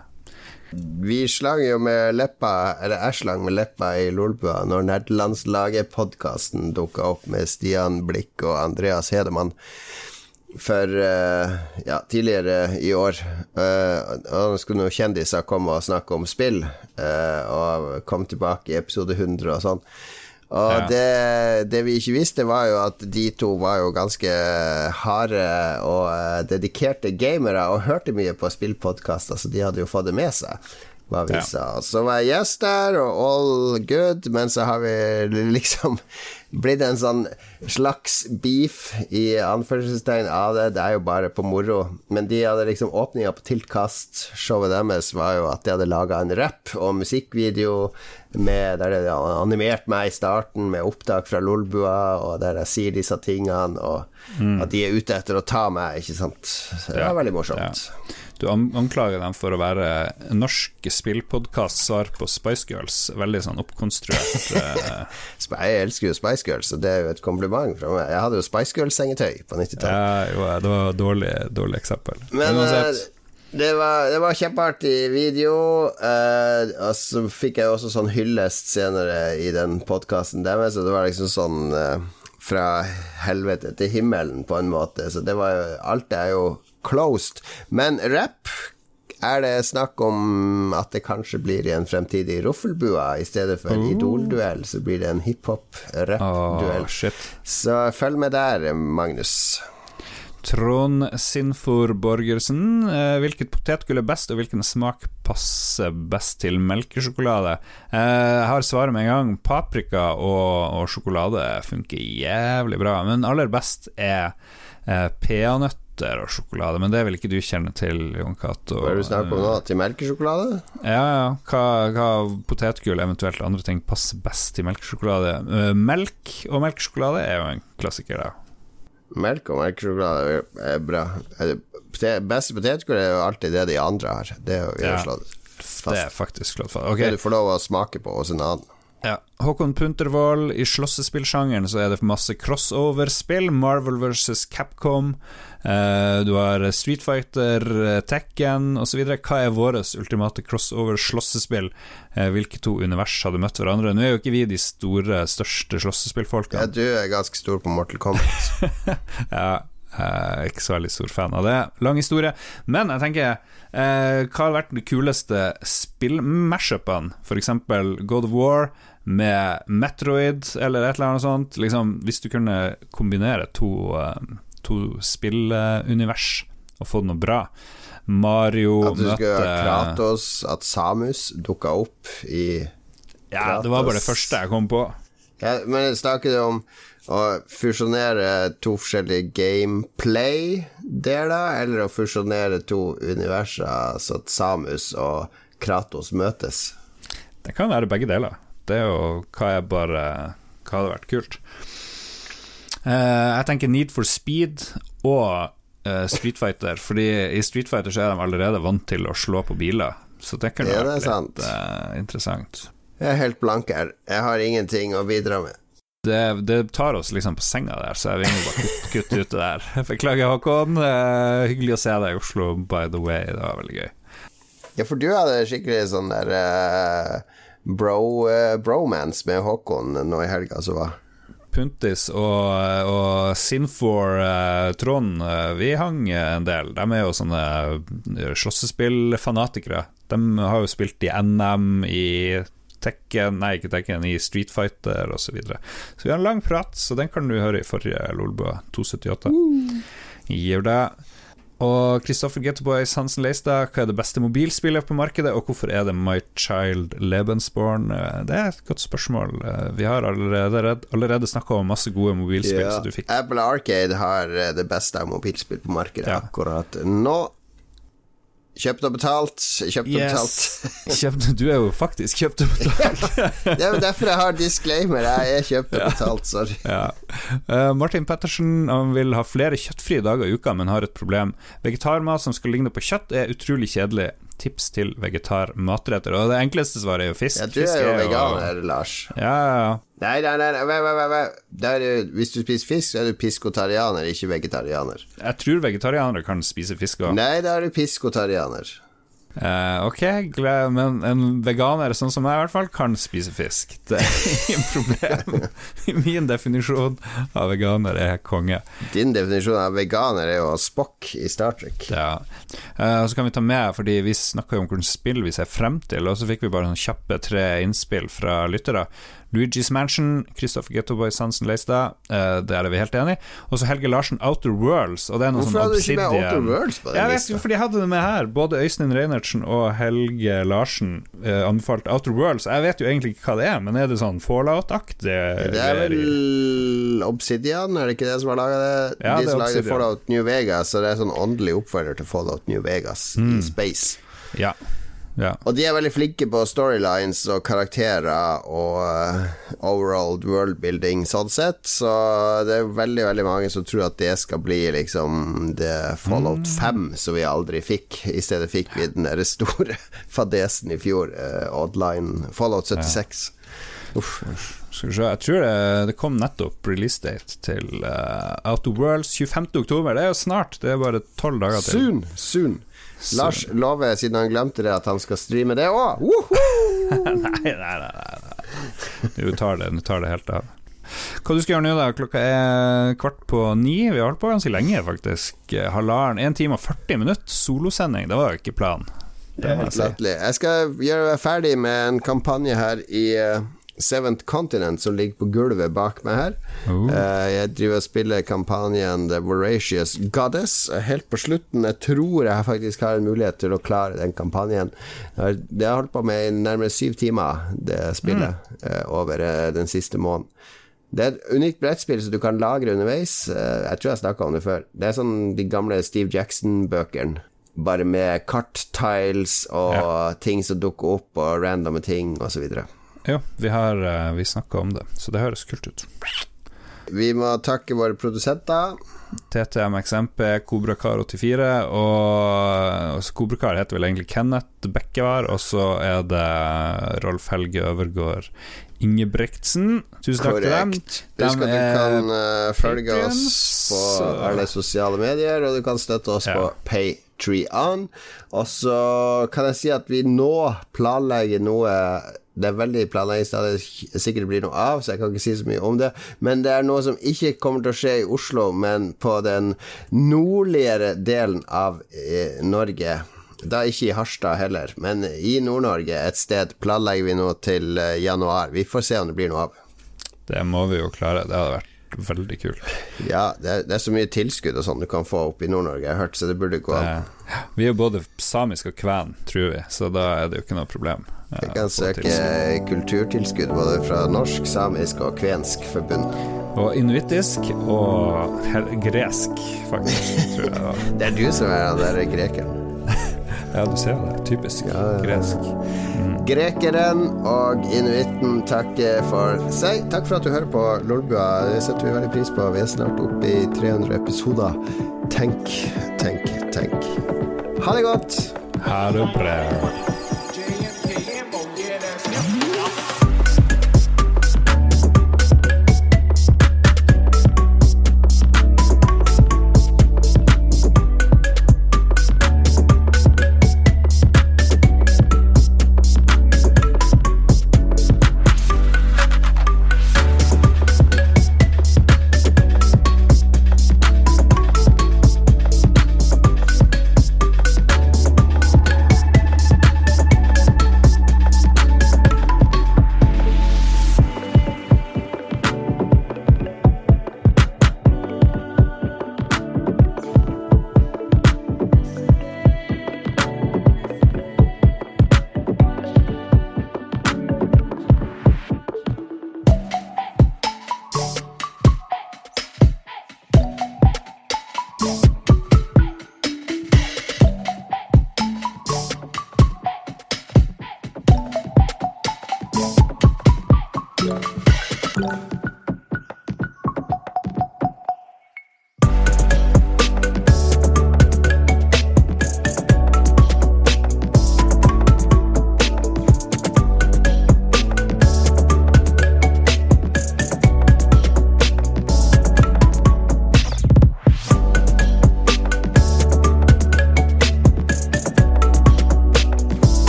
Speaker 1: Vi slang jo med leppa, eller jeg slang med leppa i Lolbua når Nerdelandslaget-podkasten dukka opp med Stian Blikk og Andreas Hedemann for uh, ja, tidligere i år. Uh, skulle noen kjendiser komme og snakke om spill, uh, og komme tilbake i episode 100 og sånn. Og ja. det, det, vi ikke visste, var jo at de to var jo ganske harde og uh, dedikerte gamere og hørte mye på spillpodkaster, så de hadde jo fått det med seg. Hva vi ja. sa. Så var jeg gjest der, og all good, men så har vi liksom blitt en sånn slags beef i anførselstegn av det. Det er jo bare på moro. Men de hadde liksom åpninga på Tiltkast. Showet deres var jo at de hadde laga en rapp og musikkvideo med, der de animert meg i starten med opptak fra Lolbua, og der jeg sier disse tingene, og mm. at de er ute etter å ta meg, ikke sant. Så det var veldig morsomt. Ja.
Speaker 2: Du anklager dem for å være norsk spillpodkast svar på Spice Girls. Veldig sånn oppkonstruert.
Speaker 1: uh... jeg elsker jo Spice Girls, og det er jo et kompliment fra meg. Jeg hadde jo Spice Girls-sengetøy på 90-tallet.
Speaker 2: Ja, det var dårlig, dårlig eksempel.
Speaker 1: Men, Men uh, det var, det var kjempeartig video. Eh, og så fikk jeg også sånn hyllest senere i den podkasten deres, og det var liksom sånn eh, fra helvete til himmelen, på en måte. Så det var jo Alt er jo closed. Men rap er det snakk om at det kanskje blir i en fremtidig Roffelbua i stedet for oh. Idol-duell, så blir det en hiphop-rap-duell. Oh, så følg med der, Magnus.
Speaker 2: Trond Sinfor Borgersen, eh, hvilket potetgull er best, og hvilken smak passer best til melkesjokolade? Eh, jeg har svaret med en gang. Paprika og, og sjokolade funker jævlig bra, men aller best er eh, peanøtt nøtter og sjokolade, men det vil ikke du kjenne til, Jon Cato.
Speaker 1: Hva er det du snakker om nå? Til melkesjokolade?
Speaker 2: Ja, ja. Hva, hva potetgull, eventuelt andre ting, passer best til melkesjokolade? Eh, melk og melkesjokolade er jo en klassiker, da.
Speaker 1: Melk og melkesjokolade er bra. Beste potetgull er jo alltid det de andre har. Det er jo ja, slått fast.
Speaker 2: Det er faktisk slått fast. Okay.
Speaker 1: Det du får lov å smake på hos en annen.
Speaker 2: Ja. Håkon Puntervold, i slåssespillsjangeren så er det masse crossover-spill. Marvel versus Capcom. Eh, du har Street Fighter, eh, Tekken osv. Hva er vårt ultimate crossover-slåssespill? Eh, hvilke to univers hadde møtt hverandre? Nå er jo ikke vi de store, største slåssespillfolka.
Speaker 1: Ja, du er ganske stor på Mortal Kombat.
Speaker 2: ja, jeg er ikke så veldig stor fan av det. Lang historie. Men jeg tenker, eh, hva har vært de kuleste spill-mashupene? F.eks. God of War med Metroid eller et eller annet sånt. Liksom, hvis du kunne kombinere to, to spillunivers og få noe bra. Mario
Speaker 1: At du skulle ha Kratos, at Samus dukka opp i
Speaker 2: Kratos. Ja, det var bare det første jeg kom på.
Speaker 1: Ja, men snakker du om å fusjonere to forskjellige gameplay-deler, eller å fusjonere to universer, så at Samus og Kratos møtes?
Speaker 2: Det kan være begge deler. Det er jo hva jeg bare Hva hadde vært kult. Uh, jeg tenker Need for Speed og uh, Street Fighter, fordi i Street Fighter så er de allerede vant til å slå på biler. Så det kunne vært litt uh, interessant.
Speaker 1: Jeg er helt blank her. Jeg har ingenting å bidra med.
Speaker 2: Det, det, tar oss liksom på senga der, så jeg vil bare kutte ut det der. Beklager, Håkon. Uh, hyggelig å se deg i Oslo, by the way. Det var veldig gøy.
Speaker 1: Ja, for du hadde skikkelig sånn der uh, bro, uh, bromance med Håkon nå i helga som var.
Speaker 2: Puntis og, og Sinfor uh, Trond, vi hang en del. De er jo sånne slåssespillfanatikere. De har jo spilt i NM, i Tekken, nei ikke Tekken, i Street Fighter osv. Så, videre. så vi har en lang prat, så den kan du høre i forrige Lolbua 278. Uh. Gjør det. Og Kristoffer Getboys Hansen Leistad, hva er det beste mobilspillet på markedet, og hvorfor er det My Child Lebensborn? Eh, det er et godt spørsmål. Eh, vi har allerede, allerede snakka om masse gode mobilspill
Speaker 1: Ja,
Speaker 2: som du fikk.
Speaker 1: Apple Arcade har eh, det beste av mobilspill på markedet
Speaker 2: Ja.
Speaker 1: akkurat nå. Kjøpt og betalt. Kjøpt og betalt.
Speaker 2: Kjøpt, du er jo faktisk kjøpt og betalt.
Speaker 1: Det er jo derfor jeg har disclaimer. Jeg er kjøpt og betalt, sorry.
Speaker 2: Ja. Uh, Martin Pettersen vil ha flere kjøttfrie dager i uka, men har et problem. Vegetarmat som skal ligne på kjøtt, er utrolig kjedelig. Tips til vegetar-matretter. Og det enkleste svaret er jo fisk.
Speaker 1: Ja, du
Speaker 2: Fisk
Speaker 1: er jo veganer, Lars.
Speaker 2: Ja, ja, ja.
Speaker 1: Nei, nei, nei, nei, nei, nei, nei. Det er, hvis du spiser fisk, så er du piskotarianer, ikke vegetarianer.
Speaker 2: Jeg tror vegetarianere kan spise fisk òg.
Speaker 1: Nei, da er du piskotarianer.
Speaker 2: Uh, ok, men en veganer sånn som meg i hvert fall kan spise fisk. Det er ingen problem. Min definisjon av veganer er konge.
Speaker 1: Din definisjon av veganer er jo Spock i Star Trek.
Speaker 2: Ja. Uh, og så kan vi ta med, fordi vi snakka jo om hvilke spill vi ser frem til, og så fikk vi bare sånn kjappe tre innspill fra lyttere. Luigi's Mansion, Christopher Gettoboy Sansen Leistad, uh, det er vi helt enig. Og så Helge Larsen, Outer Worlds. Og det er noe
Speaker 1: Hvorfor
Speaker 2: sånn
Speaker 1: hadde du ikke med Outer Worlds på den
Speaker 2: Jeg vet
Speaker 1: lista?
Speaker 2: jo, for de hadde det med her. Både Øystein Reinertsen og Helge Larsen uh, anbefalt Outer Worlds. Jeg vet jo egentlig ikke hva det er, men er det sånn Fallout-aktig?
Speaker 1: Det er vel Obsidian, er det ikke det som har laga det?
Speaker 2: Ja,
Speaker 1: De som
Speaker 2: Obsidian.
Speaker 1: Fallout New Vegas, så det er sånn åndelig oppfølger til Fallout New Vegas
Speaker 2: Mm.
Speaker 1: i space.
Speaker 2: Ja. Ja.
Speaker 1: Og de er veldig flinke på storylines og karakterer og uh, overall worldbuilding sånn sett, så det er veldig, veldig mange som tror at det skal bli liksom det Fallout 5 som vi aldri fikk. I stedet fikk vi den der store fadesen i fjor, uh, Oddline Fallout 76. Uff.
Speaker 2: Skal vi se, jeg tror det, det kom nettopp release date til uh, of Worlds 25. oktober. Det er jo snart, det er bare tolv dager til.
Speaker 1: Soon, soon. Lars lover, siden han glemte det, at han skal streame det òg.
Speaker 2: nei, nei, nei, nei. Du tar det, du tar det helt av. Hva du skal gjøre nå, da? Klokka er kvart på ni. Vi har holdt på ganske lenge, faktisk. Halvannen, 1 time og 40 minutter solosending. Det var jo ikke planen. Det er jeg.
Speaker 1: Latterlig. Jeg skal gjøre meg ferdig med en kampanje her i eh, Seventh Continent, som ligger på gulvet bak meg her.
Speaker 2: Oh.
Speaker 1: Eh, jeg driver og spiller kampanjen The Voracious Goddess. Helt på slutten. Jeg tror jeg faktisk har en mulighet til å klare den kampanjen. Det har jeg holdt på med i nærmere syv timer, det spillet, eh, over uh, den siste måneden. Det er et unikt brettspill som du kan lagre underveis. Eh, Jeg tror jeg snakka om det før. Det er sånn de gamle Steve Jackson-bøkene. Bare med kart-tiles og ting som dukker opp, og randomme ting, osv.
Speaker 2: Jo, vi har uh, Vi snakka om det, så det høres kult ut.
Speaker 1: Vi må takke våre produsenter.
Speaker 2: TTMXMP, Kobrakar84, og altså, Kobrakar heter vel egentlig Kenneth Bekkevar, og så er det Rolf Helge Øvergård Ingebrigtsen. Tusen takk til dem.
Speaker 1: Korrekt. Husk at du kan eh, følge oss på alle sosiale medier, og du kan støtte oss
Speaker 2: Ja.
Speaker 1: på Patreon. Og så kan jeg si at vi nå planlegger noe Det er veldig planleggingsstadiet, sikkert blir noe av, så jeg kan ikke si så mye om det. Men det er noe som ikke kommer til å skje i Oslo, men på den nordligere delen av eh, Norge. Da ikke i Harstad heller, men i Nord-Norge et sted planlegger vi nå til eh, januar. Vi får se om det blir noe av.
Speaker 2: Det må vi jo klare. Det hadde vært veldig kult.
Speaker 1: Ja, det er, det er så mye tilskudd og sånn du kan få opp i Nord-Norge, jeg har hørt, så det burde gå an.
Speaker 2: Eh, Vi er jo både samisk og kven, tror vi, så da er det jo ikke noe problem. Vi
Speaker 1: Jeg kan søke kulturtilskudd både fra norsk, samisk og kvensk forbund.
Speaker 2: Og inuittisk og gresk, faktisk, tror jeg.
Speaker 1: Det er du som er han der grekeren.
Speaker 2: Ja, du ser det. Typisk
Speaker 1: Ja, ja.
Speaker 2: gresk.
Speaker 1: Grekeren og inuitten takker for seg. Takk for at du hører på Lolbua. Det setter vi veldig pris på. Vi er snart oppe i 300 episoder. Tenk, tenk, tenk. Ha det godt!
Speaker 2: Ha det bra.